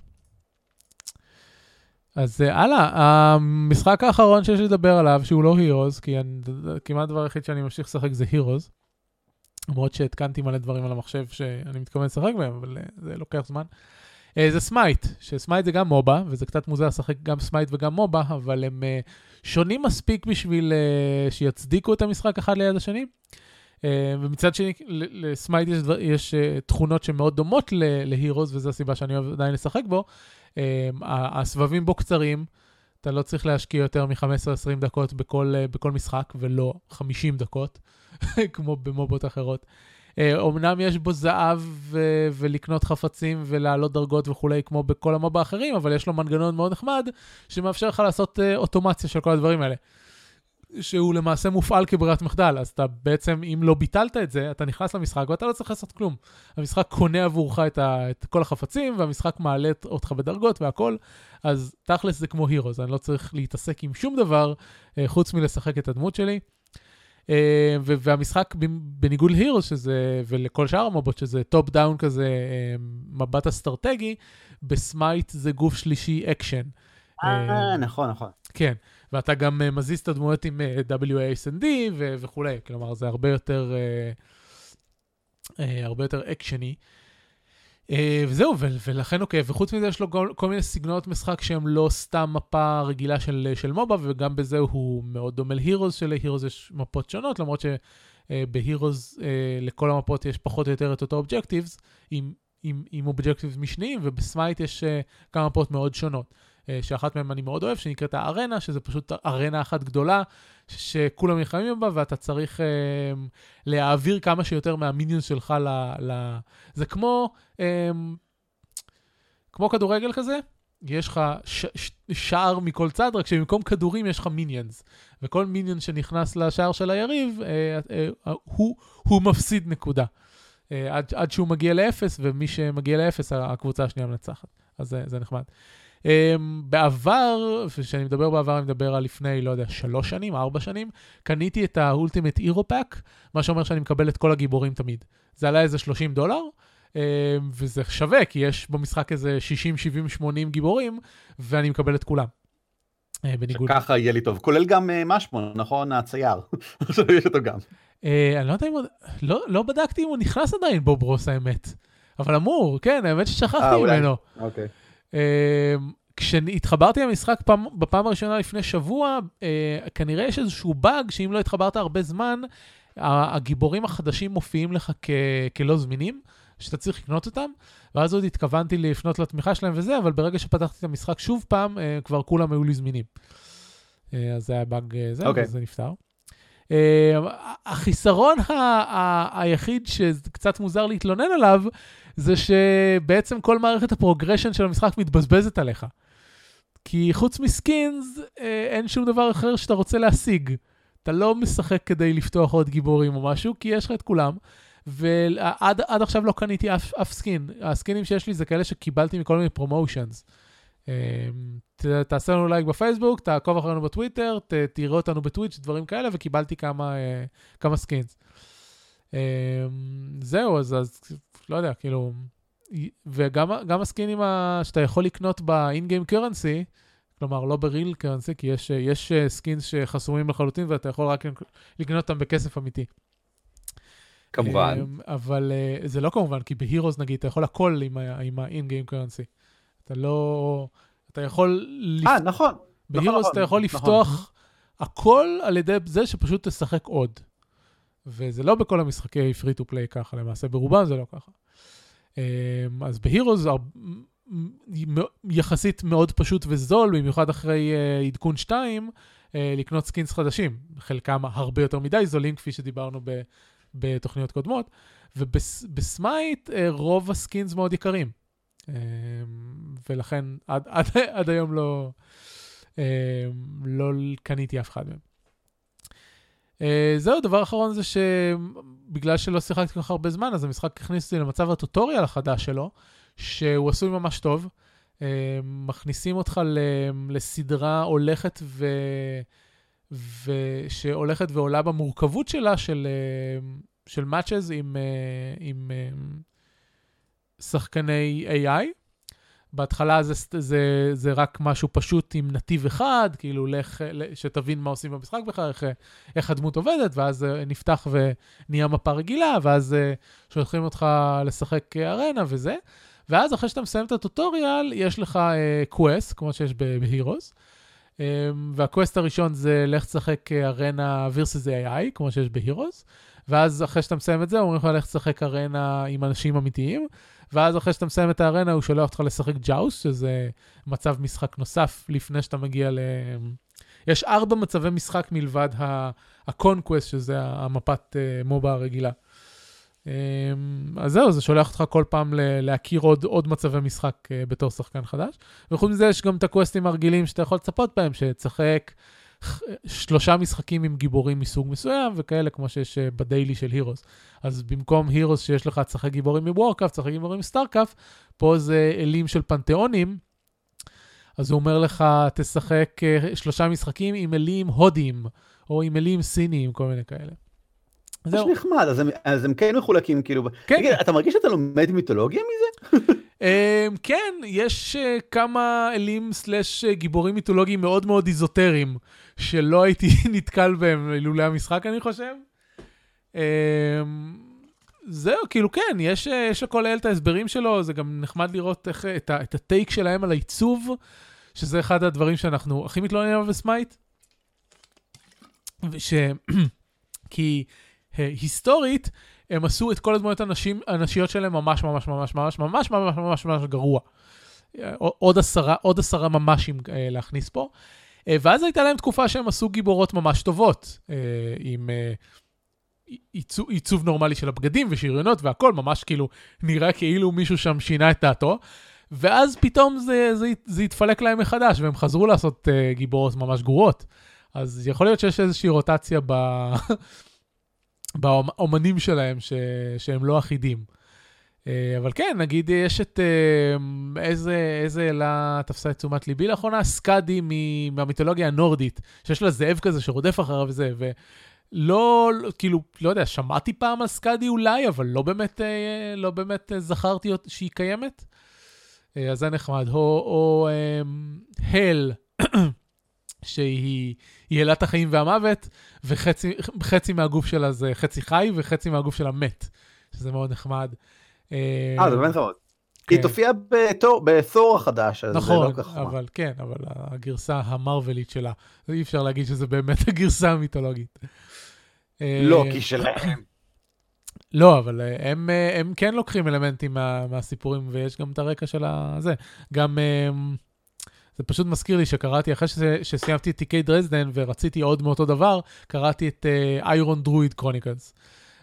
אז אה, הלאה, המשחק האחרון שיש לדבר עליו, שהוא לא Heroes, כי אני, כמעט הדבר היחיד שאני ממשיך לשחק זה Heroes. למרות שהתקנתי מלא דברים על המחשב שאני מתכוון לשחק בהם, אבל זה לוקח זמן. אה, זה Smite, ש Smite זה גם MOBA, וזה קצת מוזר לשחק גם Smite וגם MOBA, אבל הם שונים מספיק בשביל שיצדיקו את המשחק אחד ליד השני. ומצד שני, לסמייט יש, יש תכונות שמאוד דומות להירוז, וזו הסיבה שאני אוהב עדיין לשחק בו. Uh, הסבבים בו קצרים, אתה לא צריך להשקיע יותר מ-15-20 דקות בכל, uh, בכל משחק, ולא 50 דקות, (laughs) כמו במובות אחרות. אומנם יש בו זהב ו- ולקנות חפצים ולהעלות דרגות וכולי, כמו בכל המובה האחרים, אבל יש לו מנגנון מאוד נחמד, שמאפשר לך לעשות uh, אוטומציה של כל הדברים האלה. שהוא למעשה מופעל כברירת מחדל, אז אתה בעצם, אם לא ביטלת את זה, אתה נכנס למשחק ואתה לא צריך לעשות כלום. המשחק קונה עבורך את, ה, את כל החפצים, והמשחק מעלה אותך בדרגות והכל, אז תכלס זה כמו Hero, אז אני לא צריך להתעסק עם שום דבר, uh, חוץ מלשחק את הדמות שלי. אה, והמשחק, בניגוד ל Heroes, שזה, ולכל שאר ה MOBAות, שזה top down כזה, אה, מבט אסטרטגי, ב Smite זה גוף שלישי אקשן. אה, נכון, נכון. כן, ואתה גם מזיז את הדמויות עם WASD וכולי, כלומר זה הרבה יותר, הרבה יותר אקשני. אה, וזהו, ולכן אוקיי, וחוץ מזה יש לו כל מיני סגנונות משחק שהם לא סתם מפה רגילה של, של MOBA, וגם בזה הוא מאוד דומה ל Heroes, של Heroes יש מפות שונות, למרות שב Heroes אה, לכל המפות יש פחות או יותר את אותו objectives, עם, עם, עם objectives משניים, וב Smite יש אה, כמה מפות מאוד שונות. שאחת מהן אני מאוד אוהב, שנקראת ה Arena, שזה פשוט ארנה אחת גדולה, שכולם נלחמים בה, ואתה צריך אה, להעביר כמה שיותר מה minions שלך ל... ל... זה כמו, אה, כמו כדורגל כזה, יש לך. שער מכל צד, רק שבמקום כדורים יש לך minions. וכל minion שנכנס לשער של היריב, אה, אה, הוא, הוא מפסיד נקודה. אה, עד, עד שהוא מגיע לאפס, ומי שמגיע לאפס, הקבוצה השנייה מנצחת. אז זה, זה נחמד. בעבר, וכשאני מדבר בעבר, אני מדבר על לפני, לא יודע, שלוש שנים, ארבע שנים, קניתי את ה Ultimate Hero Pack, מה שאומר שאני מקבל את כל הגיבורים תמיד. זה עלה איזה 30 דולר, um, וזה שווה, כי יש במשחק איזה 60, 70, 80 גיבורים, ואני מקבל את כולם. Uh, בניגוד... שככה יהיה לי טוב, כולל גם uh, משמו, נכון? הצייר. (laughs) יש אותו גם. Uh, אני לא יודע אם הוא... לא, לא בדקתי אם הוא נכנס עדיין בוברוס, האמת. אבל אמור, כן, האמת ששכחתי ממנו. אוקיי. אמ, כשהתחברתי למשחק פעם, בפעם הראשונה לפני שבוע, אה, כנראה יש איזשהו באג שאם לא התחברת הרבה זמן, הגיבורים החדשים מופיעים לך כ- כלא זמינים, שאתה צריך לקנות אותם, ואז עוד התכוונתי לפנות לתמיכה שלהם וזה, אבל ברגע שפתחתי את המשחק שוב פעם, אה, כבר כולם היו לי זמינים. אה, אז זה היה באג זה, okay. אוקיי. וזה נפתר. Uh, החיסרון היחיד שקצת מוזר להתלונן עליו, זה שבעצם כל מערכת ה progression של המשחק מתבזבזת עליך. כי חוץ מ skins, אה, אין שום דבר אחר שאתה רוצה להשיג. אתה לא משחק כדי לפתוח עוד גיבורים או משהו, כי יש לך את כולם. ועד עכשיו לא קניתי אף, אף skin. הסקינים שיש לי זה כאלה שקיבלתי מכל מיני promotions. אה, תעשה לנו לייק בפייסבוק, תעקוב אחרינו בטוויטר, תראה אותנו ב Twitch, דברים כאלה, וקיבלתי כמה, אה, כמה skins. זהו, אז, אז לא יודע, כאילו... וגם הסקינים שאתה יכול לקנות ב-in-game currency, כלומר, לא ב real currency, כי יש, יש skins שחסומים לחלוטין ואתה יכול רק לקנות אותם בכסף אמיתי. כמובן. אבל זה לא כמובן, כי בהירוז נגיד, אתה יכול הכל עם ה-in-game currency. אתה לא... אתה יכול... אה, נכון. בהירוס נכון, אתה יכול נכון. לפתוח הכל על ידי זה שפשוט תשחק עוד. וזה לא בכל המשחקי free to play ככה, למעשה ברובם זה לא ככה. אמ, אז בהירוס יחסית מאוד פשוט וזול, במיוחד אחרי אה, עדכון 2, אה, לקנות skins חדשים. חלקם הרבה יותר מדי זולים, כפי שדיברנו ב, בתוכניות קודמות. וב Smite אה, רוב ה skins מאוד יקרים. אמ, ולכן עד, (laughs) עד, עד היום לא, אמ, לא קניתי אף אחד מהם. Uh, זהו, דבר אחרון זה שבגלל שלא שיחקתי כל כך הרבה זמן, אז המשחק הכניס אותי למצב ה tutorial החדש שלו, שהוא עשוי ממש טוב. Uh, מכניסים אותך לסדרה הולכת ו... ושהולכת ועולה במורכבות שלה של, uh, של matches עם, עם שחקני AI. בהתחלה זה, זה, זה רק משהו פשוט עם נתיב אחד, כאילו לך, שתבין מה עושים במשחק בכלל, איך, איך הדמות עובדת, ואז נפתח ונהיה מפה רגילה, ואז שולחים אותך לשחק Arena וזה. ואז אחרי שאתה מסיים את ה tutorial, יש לך quest, uh, כמו שיש ב Heroes. Um, וה quest הראשון זה לך תשחק Arena versus AI, כמו שיש ב Heroes. ואז אחרי שאתה מסיים את זה, אומרים לך לך תשחק Arena עם אנשים אמיתיים. ואז אחרי שאתה מסיים את ה Arena, הוא שולח אותך לשחק ג'אוס, שזה מצב משחק נוסף לפני שאתה מגיע ל... יש ארבע מצבי משחק מלבד ה Conquest, שזה המפת MOBA הרגילה. אז זהו, זה שולח אותך כל פעם להכיר עוד, עוד מצבי משחק בתור שחקן חדש. וחוץ מזה יש גם את ה questים הרגילים שאתה יכול לצפות בהם, שתשחק שלושה משחקים עם גיבורים מסוג מסוים, וכאלה כמו שיש ב daily של Heroes. אז במקום Heroes שיש לך תשחק גיבורים מ Warcraft, תשחק גיבורים מ StarCraft, פה זה אלים של פנתיאונים. אז הוא אומר לך, תשחק שלושה משחקים עם אלים הודיים, או עם אלים סיניים, כל מיני כאלה. זה נחמד, אז הם, אז הם כן מחולקים, כאילו, כן. תגיד, אתה מרגיש שאתה לומד מיתולוגיה מזה? um, (laughs) כן, יש uh, כמה אלים סלאש גיבורים מיתולוגיים מאוד מאוד איזוטריים, שלא הייתי (laughs) נתקל בהם לולא המשחק, אני חושב. Um, זהו, כאילו כן, יש, יש לכל אל את ההסברים שלו, זה גם נחמד לראות איך, את, ה, את הטייק שלהם על העיצוב, שזה אחד הדברים שאנחנו הכי מתלוננים עליו בסמייט. ש... (clears throat) כי היסטורית, הם עשו את כל הדמויות הנשים, הנשיות שלהם ממש ממש ממש ממש ממש ממש ממש ממש גרוע. עוד עשרה, עוד עשרה ממשים להכניס פה. ואז הייתה להם תקופה שהם עשו גיבורות ממש טובות, עם עיצוב, עיצוב נורמלי של הבגדים ושריונות והכל, ממש כאילו נראה כאילו מישהו שם שינה את דעתו. ואז פתאום זה, זה, זה התפלק להם מחדש, והם חזרו לעשות גיבורות ממש גרועות. אז יכול להיות שיש איזושהי רוטציה ב... (laughs) באומנים שלהם ש... שהם לא אחידים. אבל כן, נגיד יש את איזה, איזה אלה תפסה את תשומת ליבי לאחרונה, סקאדי מהמיתולוגיה הנורדית, שיש לה זאב כזה שרודף אחריו וזה, ולא, כאילו, לא יודע, שמעתי פעם על סקאדי אולי, אבל לא באמת, לא באמת זכרתי שהיא קיימת. אז זה נחמד. או, או הל, שהיא אלת החיים והמוות, וחצי מהגוף שלה זה חצי חי וחצי מהגוף שלה מת, שזה מאוד נחמד. אה, זה באמת חמוד. היא תופיע בתור החדש, אז זה לא כך נכון, אבל כן, אבל הגרסה המרוולית שלה, אי אפשר להגיד שזה באמת (laughs) הגרסה המיתולוגית. לא, כי שלהם. (clears throat) לא, אבל הם, הם כן לוקחים אלמנטים מה, מהסיפורים, ויש גם את הרקע של הזה. גם... זה פשוט מזכיר לי שקראתי, אחרי שזה, שסיימתי את תיקי דרזדן ורציתי עוד מאותו דבר, קראתי את איירון דרואיד קרוניקלס.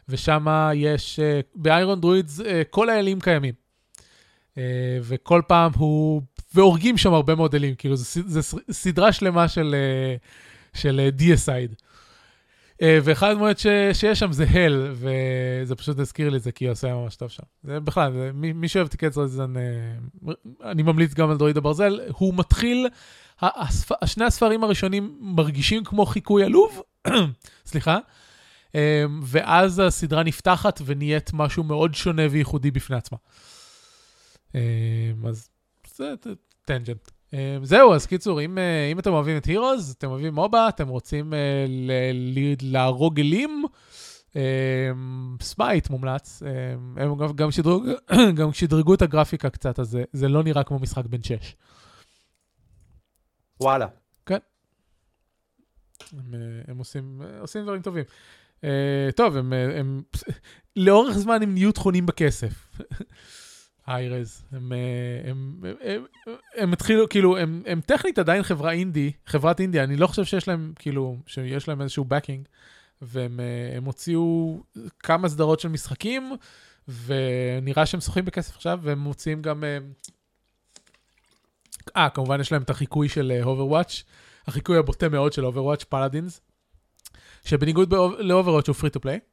ושם יש, באיירון דרואיד uh, כל האלים קיימים. Uh, וכל פעם הוא, והורגים שם הרבה מאוד אלים, כאילו זה סדרה שלמה של, uh, של דיאסייד. Uh, ואחד הדמויות ש, שיש שם זה הל, וזה פשוט הזכיר לי את זה, כי הוא עושה ממש טוב שם. זה בכלל, זה, מי, מי שאוהב תיקי דרזדן, uh, אני ממליץ גם על דרואיד הברזל, הוא מתחיל, הספ, שני הספרים הראשונים מרגישים כמו חיקוי עלוב, (coughs) סליחה, um, ואז הסדרה נפתחת ונהיית משהו מאוד שונה וייחודי בפני עצמה. אז זה tangent. Um, זהו, אז קיצור, אם, uh, אם אתם אוהבים את Heroes, אתם אוהבים MOBA, אתם רוצים uh, להרוג אלים, Smite מומלץ, הם גם, שדרוג, (coughs) גם שדרגו את הגרפיקה קצת, אז זה, זה לא נראה כמו משחק בן 6. וואלה. כן. הם, אה, הם עושים, עושים דברים טובים. טוב, הם, הם, הם, (laughs) לאורך זמן הם נהיו טחונים בכסף. (laughs) היירז, הם, הם, הם, הם, הם התחילו, כאילו, הם, הם טכנית עדיין חברה אינדי, חברת אינדיה, אני לא חושב שיש להם, כאילו, שיש להם איזשהו בקינג, והם הוציאו כמה סדרות של משחקים, ונראה שהם שוחים בכסף עכשיו, והם מוציאים גם... אה, כמובן יש להם את החיקוי של Overwatch, החיקוי הבוטה מאוד של Overwatch, פלאדינס, שבניגוד ל-Overwatch הוא free to play.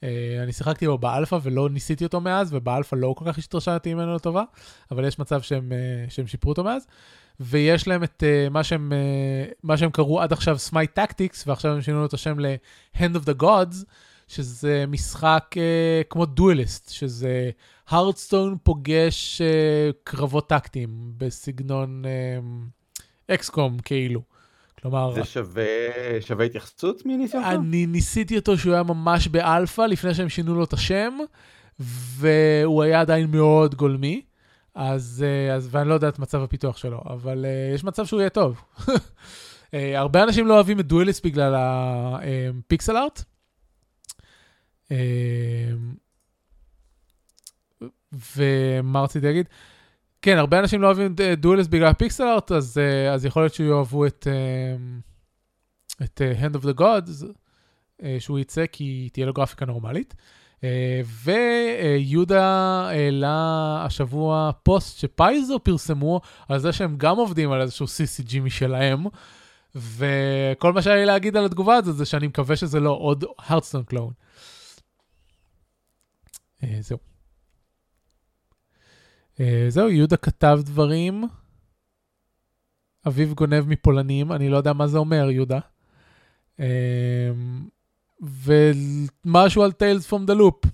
Uh, אני שיחקתי בו באלפא ולא ניסיתי אותו מאז, ובאלפא לא כל כך התרשמתי ממנו לטובה, אבל יש מצב שהם, uh, שהם שיפרו אותו מאז. ויש להם את uh, מה, שהם, uh, מה שהם קראו עד עכשיו Smite Tactics, ועכשיו הם שינו את השם ל-Hand of the Gods, שזה משחק uh, כמו Duelyst, שזה Hearthstone פוגש uh, קרבות טקטיים בסגנון אקסקום uh, כאילו. כלומר... זה שווה, שווה התייחסות מניסיונך? אני ניסיתי אותו שהוא היה ממש באלפא, לפני שהם שינו לו את השם, והוא היה עדיין מאוד גולמי. אז, אז ואני לא יודע את מצב הפיתוח שלו, אבל uh, יש מצב שהוא יהיה טוב. uh, (laughs) הרבה אנשים לא אוהבים את דואליסט בגלל הפיקסל ארט. Uh, ומה רציתי להגיד? כן, הרבה אנשים לא אוהבים את דואליסט בגלל הפיקסל ארט, אז, uh, אז יכול להיות שיאהבו את, uh, את Hand of the Gods, שהוא יצא כי תהיה לו גרפיקה נורמלית. אה, ויהודה העלה השבוע פוסט שפייזו פרסמו על זה שהם גם עובדים על איזשהו CCG משלהם, וכל מה שהיה לי להגיד על התגובה הזאת זה שאני מקווה שזה לא עוד הרדסטון קלון. אה, זהו. אה, זהו, יהודה כתב דברים. אביב גונב מפולנים, אני לא יודע מה זה אומר, יהודה. ומשהו על Tales from the Loop.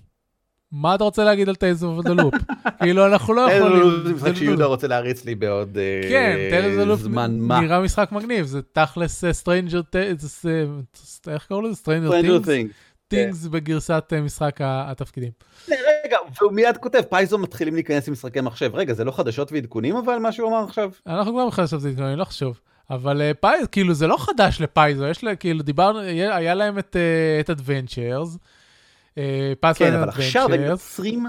מה אתה רוצה להגיד על Tales from the Loop? (laughs) כאילו, אנחנו לא יכולים... זה משחק שיהודה רוצה להריץ לי בעוד כן, Tales from the Loop נראה משחק מגניב, זה תכלס אה, Things, איך קראו לזה? Stranger Things. Things בגרסת אה, משחק התפקידים. רגע, והוא מיד כותב, Paizo מתחילים להיכנס עם משחקי מחשב. רגע, זה לא חדשות ועדכונים אבל, מה שהוא אמר עכשיו? אנחנו כבר בחדשות ועדכונים, לא חשוב. אבל אה, Paizo, כאילו זה לא חדש ל Paizo, יש לה, כאילו דיברנו, היה להם את, אה, את Adventures, כן, אבל עכשיו הם יוצרים,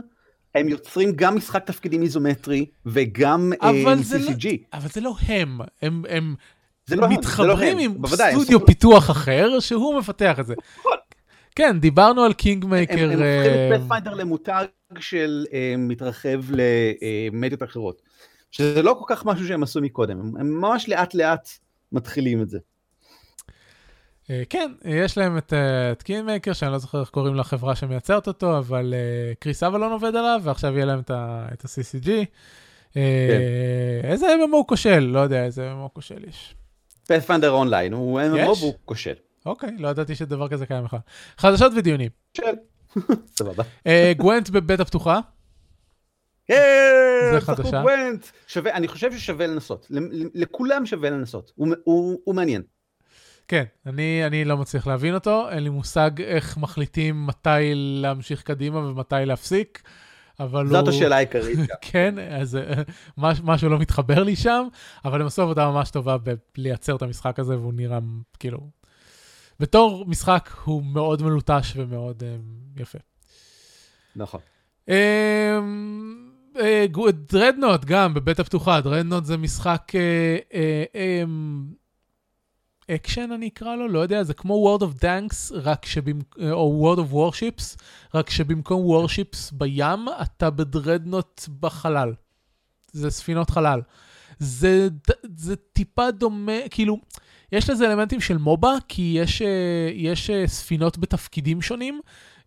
הם יוצרים גם משחק תפקידים איזומטרי וגם אבל אה, CCG. לא, אבל זה לא הם, הם, הם לא מתחברים לא עם בוודאי, סטודיו. פיתוח אחר, שהוא מפתח את זה. כן, דיברנו על קינג מייקר. הם הופכים את Pathfinder למותג של אה, מתרחב למדיות אחרות. שזה לא כל כך משהו שהם עשו מקודם, הם ממש לאט לאט מתחילים את זה. אה, כן, יש להם את, אה, את Kingmaker, שאני לא זוכר איך קוראים לחברה שמייצרת אותו, אבל Chris Avellone עובד עליו, ועכשיו יהיה להם את, את ה-CCG. כן. איזה MMO כושל? לא יודע איזה MMO כושל יש. פאת'פנדר אונליין, הוא MMO והוא כושל. אוקיי, לא ידעתי שדבר כזה קיים לך. חדשות ודיונים. של. (laughs) סבבה. גוונט בבית הפתוחה. כן, שחקו גוונט. שווה, אני חושב ששווה לנסות. לכולם שווה לנסות. הוא, הוא, הוא מעניין. כן, אני, אני לא מצליח להבין אותו, אין לי מושג איך מחליטים מתי להמשיך קדימה ומתי להפסיק, אבל זאת הוא... זאת השאלה העיקרית. (laughs) כן, אז משהו לא מתחבר לי שם, אבל הם עשו עבודה ממש טובה בלייצר את המשחק הזה, והוא נראה כאילו... בתור משחק הוא מאוד מלוטש ומאוד אמ, יפה. נכון. אמ, Dreadnought גם בבטא הפתוחה, Dreadnought זה משחק אקשן אני אקרא לו, לא יודע, זה כמו World of Tanks, רק שבמקום, או World of Warships, רק שבמקום Warships בים, אתה ב Dreadnought בחלל. זה ספינות חלל. זה, זה טיפה דומה, כאילו, יש לזה אלמנטים של MOBA, כי יש, יש ספינות בתפקידים שונים.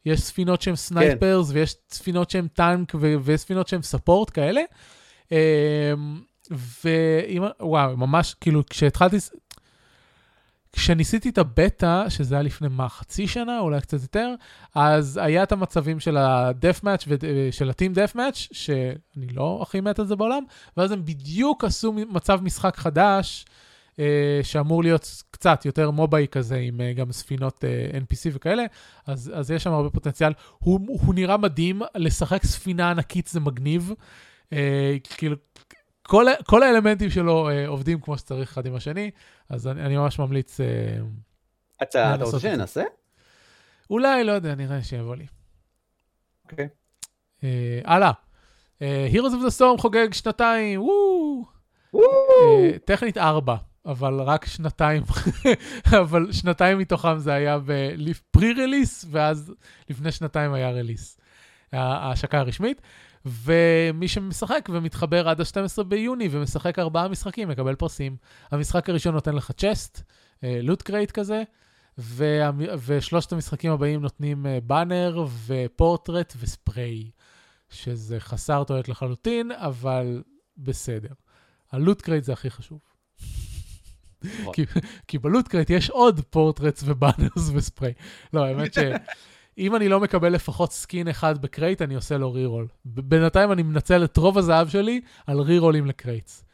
יש ספינות שהן snipers, כן. ויש ספינות שהן טאנק, ו- ויש ספינות שהן support כאלה. ווואו, ממש, כאילו, כשהתחלתי, כשניסיתי את הבטא, שזה היה לפני מה, חצי שנה, אולי קצת יותר, אז היה את המצבים של ה-death match, של ה-team death match, שאני לא הכי מת על זה בעולם, ואז הם בדיוק עשו מצב משחק חדש, אה, שאמור להיות קצת יותר מובאי כזה, עם אה, גם ספינות אה, NPC וכאלה, אז, אז יש שם הרבה פוטנציאל. הוא, הוא נראה מדהים, לשחק ספינה ענקית זה מגניב. אה, כאילו, כל, כל האלמנטים שלו אה, עובדים כמו שצריך אחד עם השני, אז אני, אני ממש ממליץ... אה, אתה, אתה רוצה שננסה? אולי, לא יודע, נראה שיבוא לי. אוקיי. אה, הלאה. אה, Heroes of the Storm חוגג שנתיים, וואו. וואו. אה, טכנית ארבע, אבל רק שנתיים, (laughs) אבל שנתיים מתוכם זה היה בפרי-רליס, ואז לפני שנתיים היה רליס, ההשקה הרשמית. ומי שמשחק ומתחבר עד ה-12 ביוני ומשחק ארבעה משחקים, מקבל פרסים. המשחק הראשון נותן לך chest, loot crate כזה, וה... ושלושת המשחקים הבאים נותנים banner ו portrait ו spray, שזה חסר תועלת לחלוטין, אבל בסדר. ה loot crate זה הכי חשוב. כי, כי ב loot crate יש עוד portraits ו banners ו spray. לא, האמת שאם אני לא מקבל לפחות skin אחד ב crate, אני עושה לו רירול. בינתיים אני מנצל את רוב הזהב שלי על רירולים ל crates.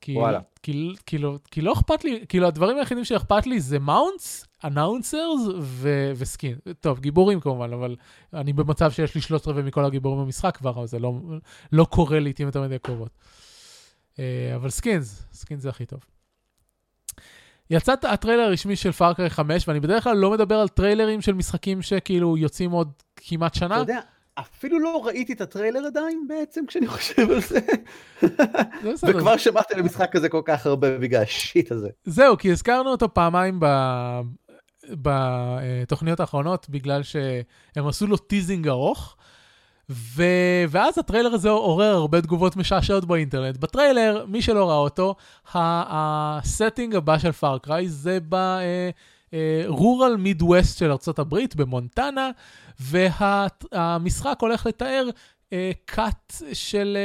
כי, וואלה. כי, כי, לא, כי לא אכפת לי, כאילו הדברים היחידים שאכפת לי זה mounts, announcers ו skin. טוב, גיבורים כמובן, אבל אני במצב שיש לי שלושת רבעי מכל הגיבורים במשחק כבר, אבל זה לא, לא קורה לעיתים יותר מדי קרובות. אה, אבל skins, skins זה הכי טוב. יצא הטריילר הרשמי של Far Cry 5, ואני בדרך כלל לא מדבר על טריילרים של משחקים שכאילו יוצאים עוד כמעט שנה. אתה יודע, אפילו לא ראיתי את הטריילר עדיין בעצם, כשאני חושב על זה. (laughs) וכבר שמעתי על המשחק הזה כל כך הרבה בגלל ה shit הזה. זהו, כי הזכרנו אותו פעמיים ב... בתוכניות האחרונות, בגלל שהם עשו לו teasing ארוך. ו... ואז הטריילר הזה עורר הרבה תגובות משעשעות באינטרנט. בטריילר, מי שלא ראה אותו, ה setting הבא של Far Cry זה ב rural Midwest של ארה"ב, במונטנה, והמשחק הולך לתאר כת אה, של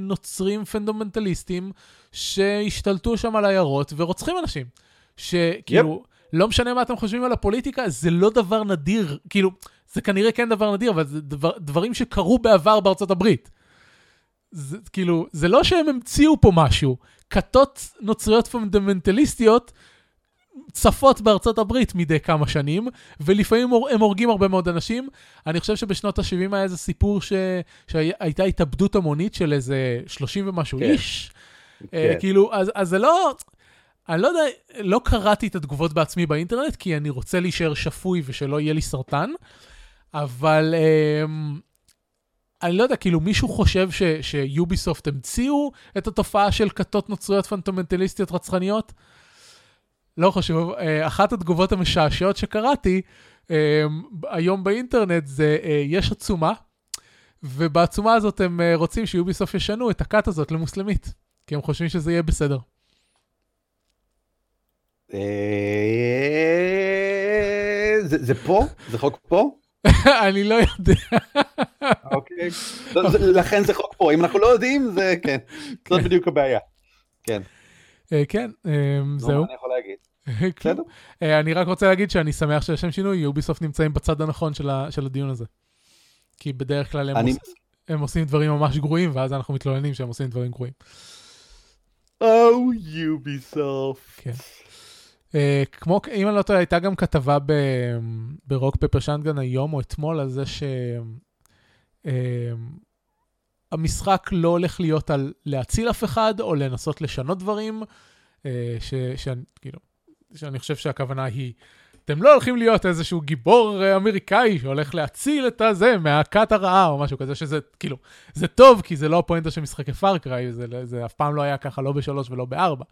נוצרים פונדמנטליסטים שהשתלטו שם על עיירות ורוצחים אנשים. שכאילו, yep. לא משנה מה אתם חושבים על הפוליטיקה, זה לא דבר נדיר, כאילו, זה כנראה כן דבר נדיר, אבל זה דבר, דברים שקרו בעבר בארצות הברית. זה, כאילו, זה לא שהם המציאו פה משהו. כתות נוצריות פונדמנטליסטיות צפות בארצות הברית מדי כמה שנים, ולפעמים הם הורגים הרבה מאוד אנשים. אני חושב שבשנות ה-70 היה איזה סיפור ש... שהייתה התאבדות המונית של איזה 30 ומשהו כן. איש. כן. Uh, כאילו, אז, אז זה לא... אני לא יודע, לא קראתי את התגובות בעצמי באינטרנט, כי אני רוצה להישאר שפוי ושלא יהיה לי סרטן, אבל um, אני לא יודע, כאילו מישהו חושב ש, שיוביסופט המציאו את התופעה של כתות נוצריות פנטומנטליסטיות רצחניות? לא חשוב, אה, אחת התגובות המשעשעות שקראתי אה, היום באינטרנט זה, אה, יש עצומה, ובעצומה הזאת הם רוצים שיוביסופט ישנו את הכת הזאת למוסלמית, כי הם חושבים שזה יהיה בסדר. זה פה? זה חוק פה? (laughs) אני לא יודע. אוקיי, לכן זה חוק פה, אם אנחנו לא יודעים זה כן, זאת כן. בדיוק הבעיה. כן. כן, זהו. מה אני יכול להגיד? בסדר. אני רק רוצה להגיד שאני שמח שיש שם שינוי, יוביסופט נמצאים בצד הנכון של הדיון הזה. כי בדרך כלל הם עושים דברים ממש גרועים, ואז אנחנו מתלוננים שהם עושים דברים גרועים. או, יוביסופט. כן. Uh, כמו, אם אני לא טועה, הייתה גם כתבה ברוק פפר שנדגן היום או אתמול על זה שהמשחק uh, לא הולך להיות על להציל אף אחד או לנסות לשנות דברים, uh, ש, כאילו, שאני חושב שהכוונה היא, אתם לא הולכים להיות איזשהו גיבור אמריקאי שהולך להציל את הזה מהכת הרעה או משהו כזה, שזה כאילו, זה טוב כי זה לא הפואנטה של משחקי פארקריי, זה, זה אף פעם לא היה ככה לא בשלוש ולא בארבע.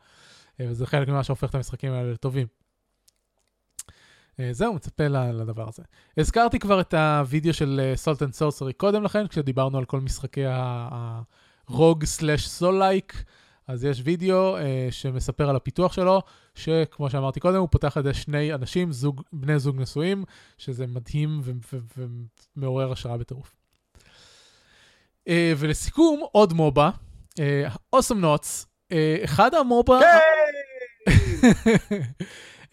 וזה חלק ממה שהופך את המשחקים האלה לטובים. זהו, מצפה לדבר הזה. הזכרתי כבר את הוידאו של Salt and Sanctuary קודם לכן, כשדיברנו על כל משחקי Souls-like, אז יש וידאו אה, שמספר על הפיתוח שלו, שכמו שאמרתי קודם, הוא פותח על ידי שני אנשים, זוג, בני זוג נשואים, שזה מדהים ומעורר השראה בטירוף. ולסיכום, עוד MOBA, Awesomenauts, אחד ה MOBA...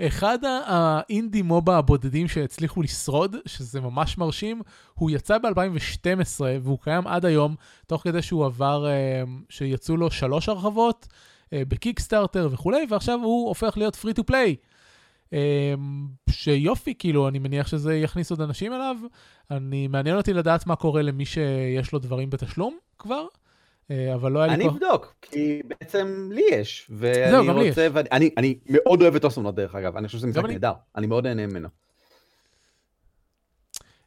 אחד ה indie MOBA הבודדים שהצליחו לשרוד, שזה ממש מרשים, הוא יצא ב-2012 והוא קיים עד היום, תוך כדי שהוא עבר, שיצאו לו שלוש הרחבות, אה, ב Kickstarter וכולי, ועכשיו הוא הופך להיות free to play. שיופי, כאילו, אני מניח שזה יכניס עוד אנשים אליו. אני, מעניין אותי לדעת מה קורה למי שיש לו דברים בתשלום כבר. אה, אבל לא היה לי אני כוח. אבדוק, כי בעצם לי יש, ואני רוצה, ואני אני- אני מאוד אוהב את Awesomenauts דרך אגב, אני חושב שזה משחק אני. נהדר, אני מאוד נהנה ממנו.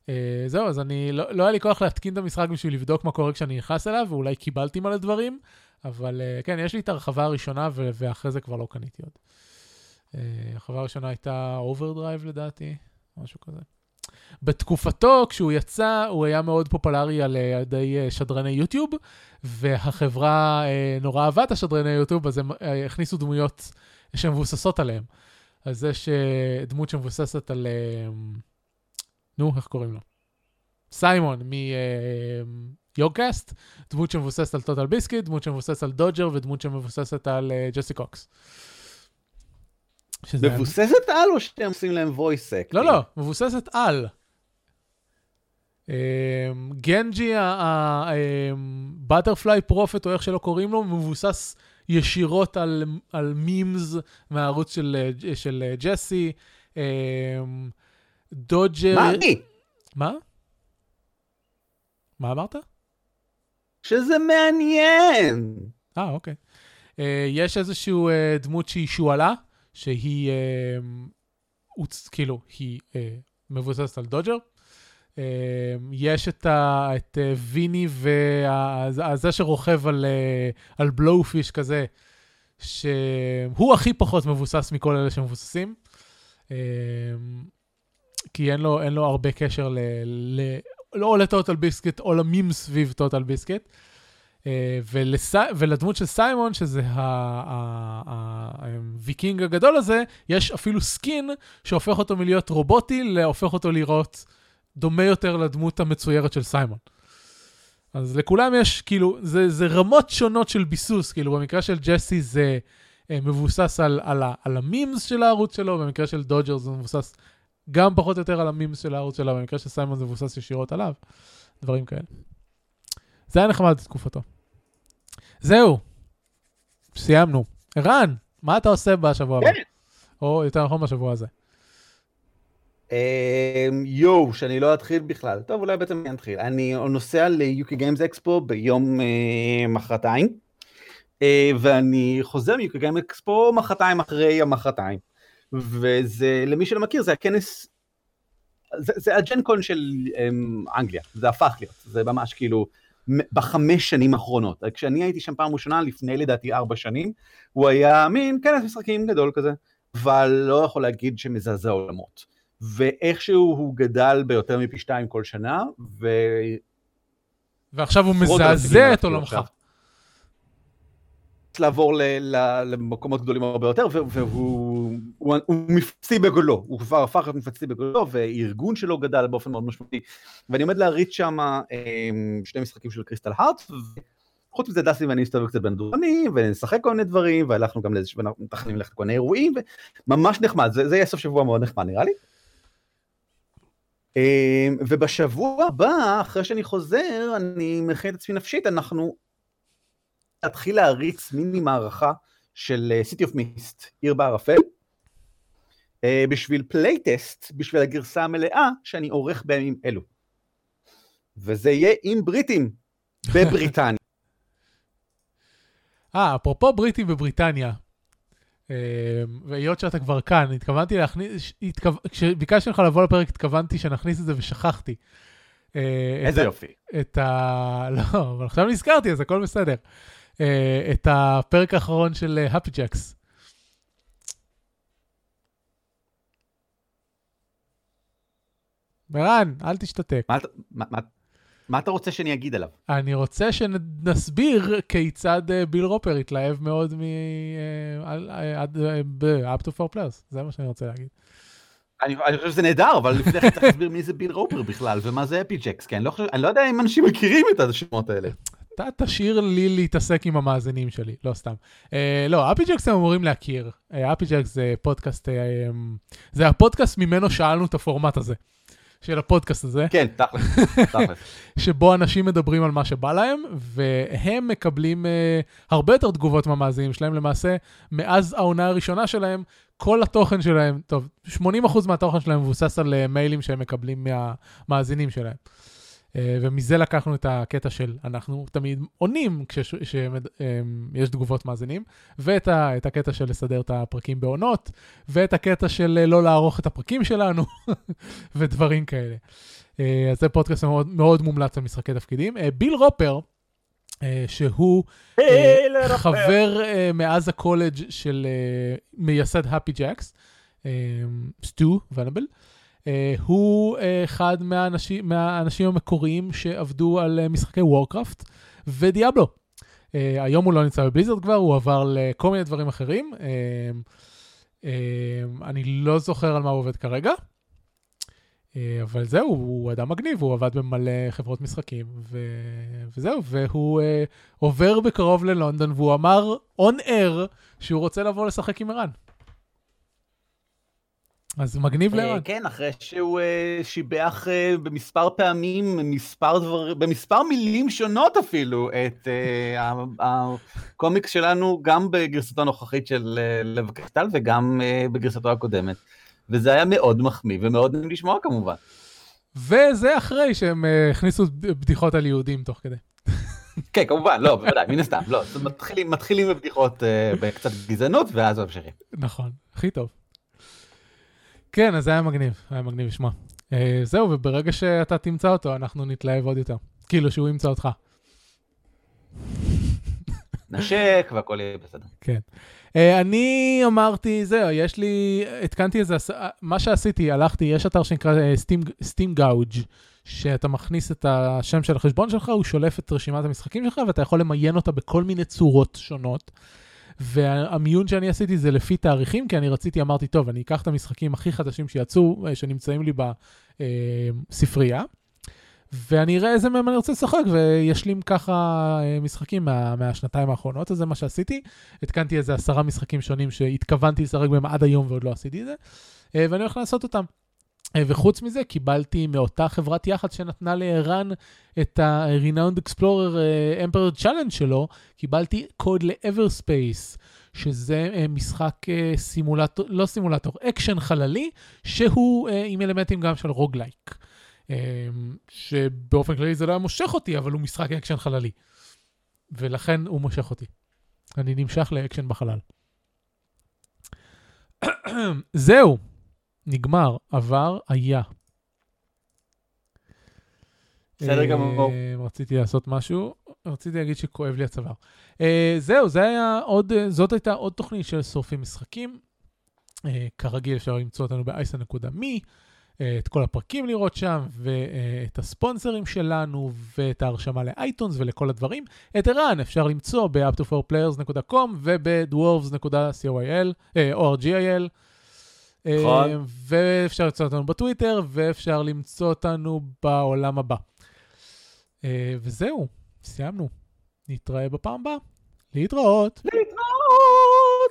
אה, זהו, אז אני, לא, לא היה לי כוח להתקין את המשחק בשביל לבדוק מה קורה כשאני נכנס אליו, ואולי קיבלתי מלא דברים, אבל אה, כן, יש לי את הרחבה הראשונה, ואחרי זה כבר לא קניתי עוד. הרחבה הראשונה הייתה Overdrive לדעתי, משהו כזה. בתקופתו, כשהוא יצא, הוא היה מאוד פופולרי על אה, ידי אה, שדרני YouTube, והחברה אה, נורא אהבה את השדרני YouTube, אז הם הכניסו דמויות שמבוססות עליהם. אז יש דמות שמבוססת על... נו, איך קוראים לו? Simon מ Yogscast, דמות שמבוססת על TotalBiscuit, דמות שמבוססת על Dodger ודמות שמבוססת על Jesse Cox. מבוססת על או שאתם עושים להם voice acting? לא, לא, מבוססת על. אמ, גנג'י, הבטרפליי פרופט, או איך שלא קוראים לו, מבוסס ישירות על, על מימס מהערוץ של, אה, של אה, ג'סי. אמ, דודג'ר... מה אני? מה? מה אמרת? שזה מעניין. אה, אוקיי. Uh, יש איזשהו uh, דמות שהיא שועלה, שהיא, uh, הוצ... כאילו, היא uh, מבוססת על דודג'ר. Uh, יש את, ה... את uh, ויני וזה שרוכב על, uh, על בלואופיש כזה, שהוא הכי פחות מבוסס מכל אלה שמבוססים. Uh, כי אין לו, אין לו הרבה קשר ל... ל... לא לטוטל ביסקט או למים סביב טוטל ביסקט. אה, ולס... ולדמות של סיימון, שזה הוויקינג הגדול הזה, יש אפילו skin שהופך אותו מלהיות רובוטי, להופך אותו לראות דומה יותר לדמות המצוירת של סיימון. אז לכולם יש, כאילו, זה, זה רמות שונות של ביסוס, כאילו, במקרה של ג'סי זה אה, מבוסס על, על, על ה memes של הערוץ שלו, במקרה של דודג'ר זה מבוסס גם פחות או יותר על ה memes של הערוץ שלו, במקרה של סיימון זה מבוסס ישירות עליו, דברים כאלה. זה היה נחמד בתקופתו. זהו, סיימנו. ערן, מה אתה עושה בשבוע הבא? כן. או יותר נכון בשבוע הזה. אמ, יואו, שאני לא אתחיל בכלל. טוב, אולי בעצם אני אתחיל. אני נוסע ליוקי גיימס אקספו ביום אה, מחרתיים, אה, ואני חוזר מיוקי גיימס אקספו מחרתיים אחרי המחרתיים. וזה, למי שלא מכיר, זה הכנס, זה, זה הג'נקון של אמ, אנגליה, זה הפך להיות, זה ממש כאילו, בחמש שנים האחרונות. כשאני הייתי שם פעם ראשונה, לפני לדעתי ארבע שנים, הוא היה מין כנס משחקים גדול כזה, אבל לא יכול להגיד שמזעזע עולמות. ואיכשהו הוא גדל ביותר מפי שתיים כל שנה, ו... ועכשיו הוא מזעזע את עולמך. לעבור ל- ל- למקומות גדולים הרבה יותר, והוא הוא, הוא מפצי בגודלו, הוא כבר הפך להיות מפצי בגודלו, והארגון שלו גדל באופן מאוד משמעותי. ואני עומד להריץ שם אה, שני משחקים של קריסטל הארט, וחוץ מזה דסי ואני נסתובב קצת בין הדורנים, ונשחק כל מיני דברים, והלכנו גם לאיזשהו, ואנחנו מתכננים ללכת לכל מיני אירועים, וממש נחמד, זה, זה יהיה סוף שבוע מאוד נחמד נראה לי. אה, ובשבוע הבא, אחרי שאני חוזר, אני מכין את עצמי נפשית, אנחנו להתחיל להריץ מיני מערכה של City of Mist, עיר בערפל, אה, בשביל playtest, בשביל הגרסה המלאה שאני עורך בימים אלו. וזה יהיה עם בריטים בבריטניה. (laughs) אה, אפרופו בריטים בבריטניה, אה, והיות שאתה כבר כאן, התכוונתי להכניס, התכו... כשביקשתי לך לבוא לפרק, התכוונתי שנכניס את זה ושכחתי. אה, איזה יופי. את ה... (laughs) לא, אבל עכשיו נזכרתי, אז הכל בסדר. אה, את הפרק האחרון של Happy Jacks. ערן, אל תשתתק. מה אתה- מה- מה- מה אתה רוצה שאני אגיד עליו? אני רוצה שנסביר כיצד אה, ביל רופר התלהב מאוד מ... אה, אה, עד אה, ב up to 4 players, זה מה שאני רוצה להגיד. אני אני חושב שזה נהדר, אבל לפני כן צריך להסביר מי זה ביל רופר בכלל, ומה זה Happy Jacks, כי אני לא חושב, אני לא יודע אם אנשים מכירים את השמות האלה. אתה תשאיר לי להתעסק עם המאזינים שלי, לא סתם. אה, לא, Happy Jacks הם אמורים להכיר. אה, Happy Jacks זה פודקאסט, אה, זה הפודקאסט ממנו שאלנו את הפורמט הזה. של הפודקאסט הזה. כן, תכל'ס, תכל'ס. (laughs) שבו אנשים מדברים על מה שבא להם, והם מקבלים uh, הרבה יותר תגובות מהמאזינים שלהם. למעשה, מאז העונה הראשונה שלהם, כל התוכן שלהם, טוב, 80% מהתוכן שלהם מבוסס על uh, מיילים שהם מקבלים מהמאזינים שלהם. Uh, ומזה לקחנו את הקטע של אנחנו תמיד עונים כשיש תגובות מאזינים, ואת ה, את הקטע של לסדר את הפרקים בעונות, ואת הקטע של אה, לא לערוך את הפרקים שלנו, (laughs) ודברים כאלה. אז זה פודקאסט מאוד, מאוד מומלץ על משחקי תפקידים. ביל רופר, שהוא אה, חבר אה, מאז הקולג' של מייסד Happy Jacks, סטו ונבל. אה, הוא אה, אחד מהאנשים, מהאנשים המקוריים שעבדו על אה, משחקי Warcraft ודיאבלו. Uh, היום הוא לא נמצא בבליזרד כבר, הוא עבר לכל מיני דברים אחרים. Uh, uh, אני לא זוכר על מה הוא עובד כרגע, uh, אבל זהו, הוא אדם מגניב, הוא עבד במלא חברות משחקים, ו... וזהו, והוא uh, עובר בקרוב ללונדון, והוא אמר on air שהוא רוצה לבוא לשחק עם ערן. אז מגניב לערן. כן, אחרי שהוא שיבח במספר פעמים, מספר דבר, במספר מילים שונות אפילו, את הקומיקס שלנו, גם בגרסתו הנוכחית של לב קריסטל וגם בגרסתו הקודמת. וזה היה מאוד מחמיא ומאוד נעים לשמוע כמובן. וזה אחרי שהם הכניסו בדיחות על יהודים תוך כדי. (laughs) כן, כמובן, לא, בוודאי, מן הסתם, לא, מתחילים, מתחילים בבדיחות בקצת גזענות ואז ממשיכים. נכון, הכי טוב. כן, אז זה היה מגניב, היה מגניב לשמוע. Uh, זהו, וברגע שאתה תמצא אותו, אנחנו נתלהב עוד יותר. כאילו שהוא ימצא אותך. נשק והכל יהיה בסדר. כן. Uh, אני אמרתי, זהו, יש לי, התקנתי איזה, מה שעשיתי, הלכתי, יש אתר שנקרא uh, Steam Gouge, שאתה מכניס את השם של החשבון שלך, הוא שולף את רשימת המשחקים שלך, ואתה יכול למיין אותה בכל מיני צורות שונות. והמיון שאני עשיתי זה לפי תאריכים, כי אני רציתי, אמרתי, טוב, אני אקח את המשחקים הכי חדשים שיצאו, שנמצאים לי בספרייה, ואני אראה איזה מהם אני רוצה לשחק, וישלים ככה משחקים מה, מהשנתיים האחרונות, אז זה מה שעשיתי. התקנתי איזה עשרה משחקים שונים שהתכוונתי לשחק בהם עד היום ועוד לא עשיתי את זה, ואני הולך לעשות אותם. וחוץ מזה, קיבלתי מאותה חברת יח"צ שנתנה לערן את ה-Renowned Explorer Emperor Challenge שלו, קיבלתי קוד ל Everspace, שזה משחק סימולטור, לא סימולטור, אקשן חללי, שהוא עם אלמנטים גם של roguelike. שבאופן כללי זה לא היה מושך אותי, אבל הוא משחק אקשן חללי. ולכן הוא מושך אותי. אני נמשך לאקשן בחלל. (clears throat) זהו. נגמר, עבר, היה. בסדר גמור. רציתי לעשות משהו, רציתי להגיד שכואב לי הצוואר. זהו, זה היה עוד, זאת הייתה עוד תוכנית של שורפים משחקים. כרגיל אפשר למצוא אותנו ב-isa.me, את כל הפרקים לראות שם, ואת הספונסרים שלנו, ואת ההרשמה לאייטונס ולכל הדברים. את ערן אפשר למצוא ב-up2forplayers.com וב-dwarves.coil, או rgil. נכון. ואפשר למצוא אותנו בטוויטר, ואפשר למצוא אותנו בעולם הבא. וזהו, סיימנו. נתראה בפעם הבאה. להתראות. להתראות.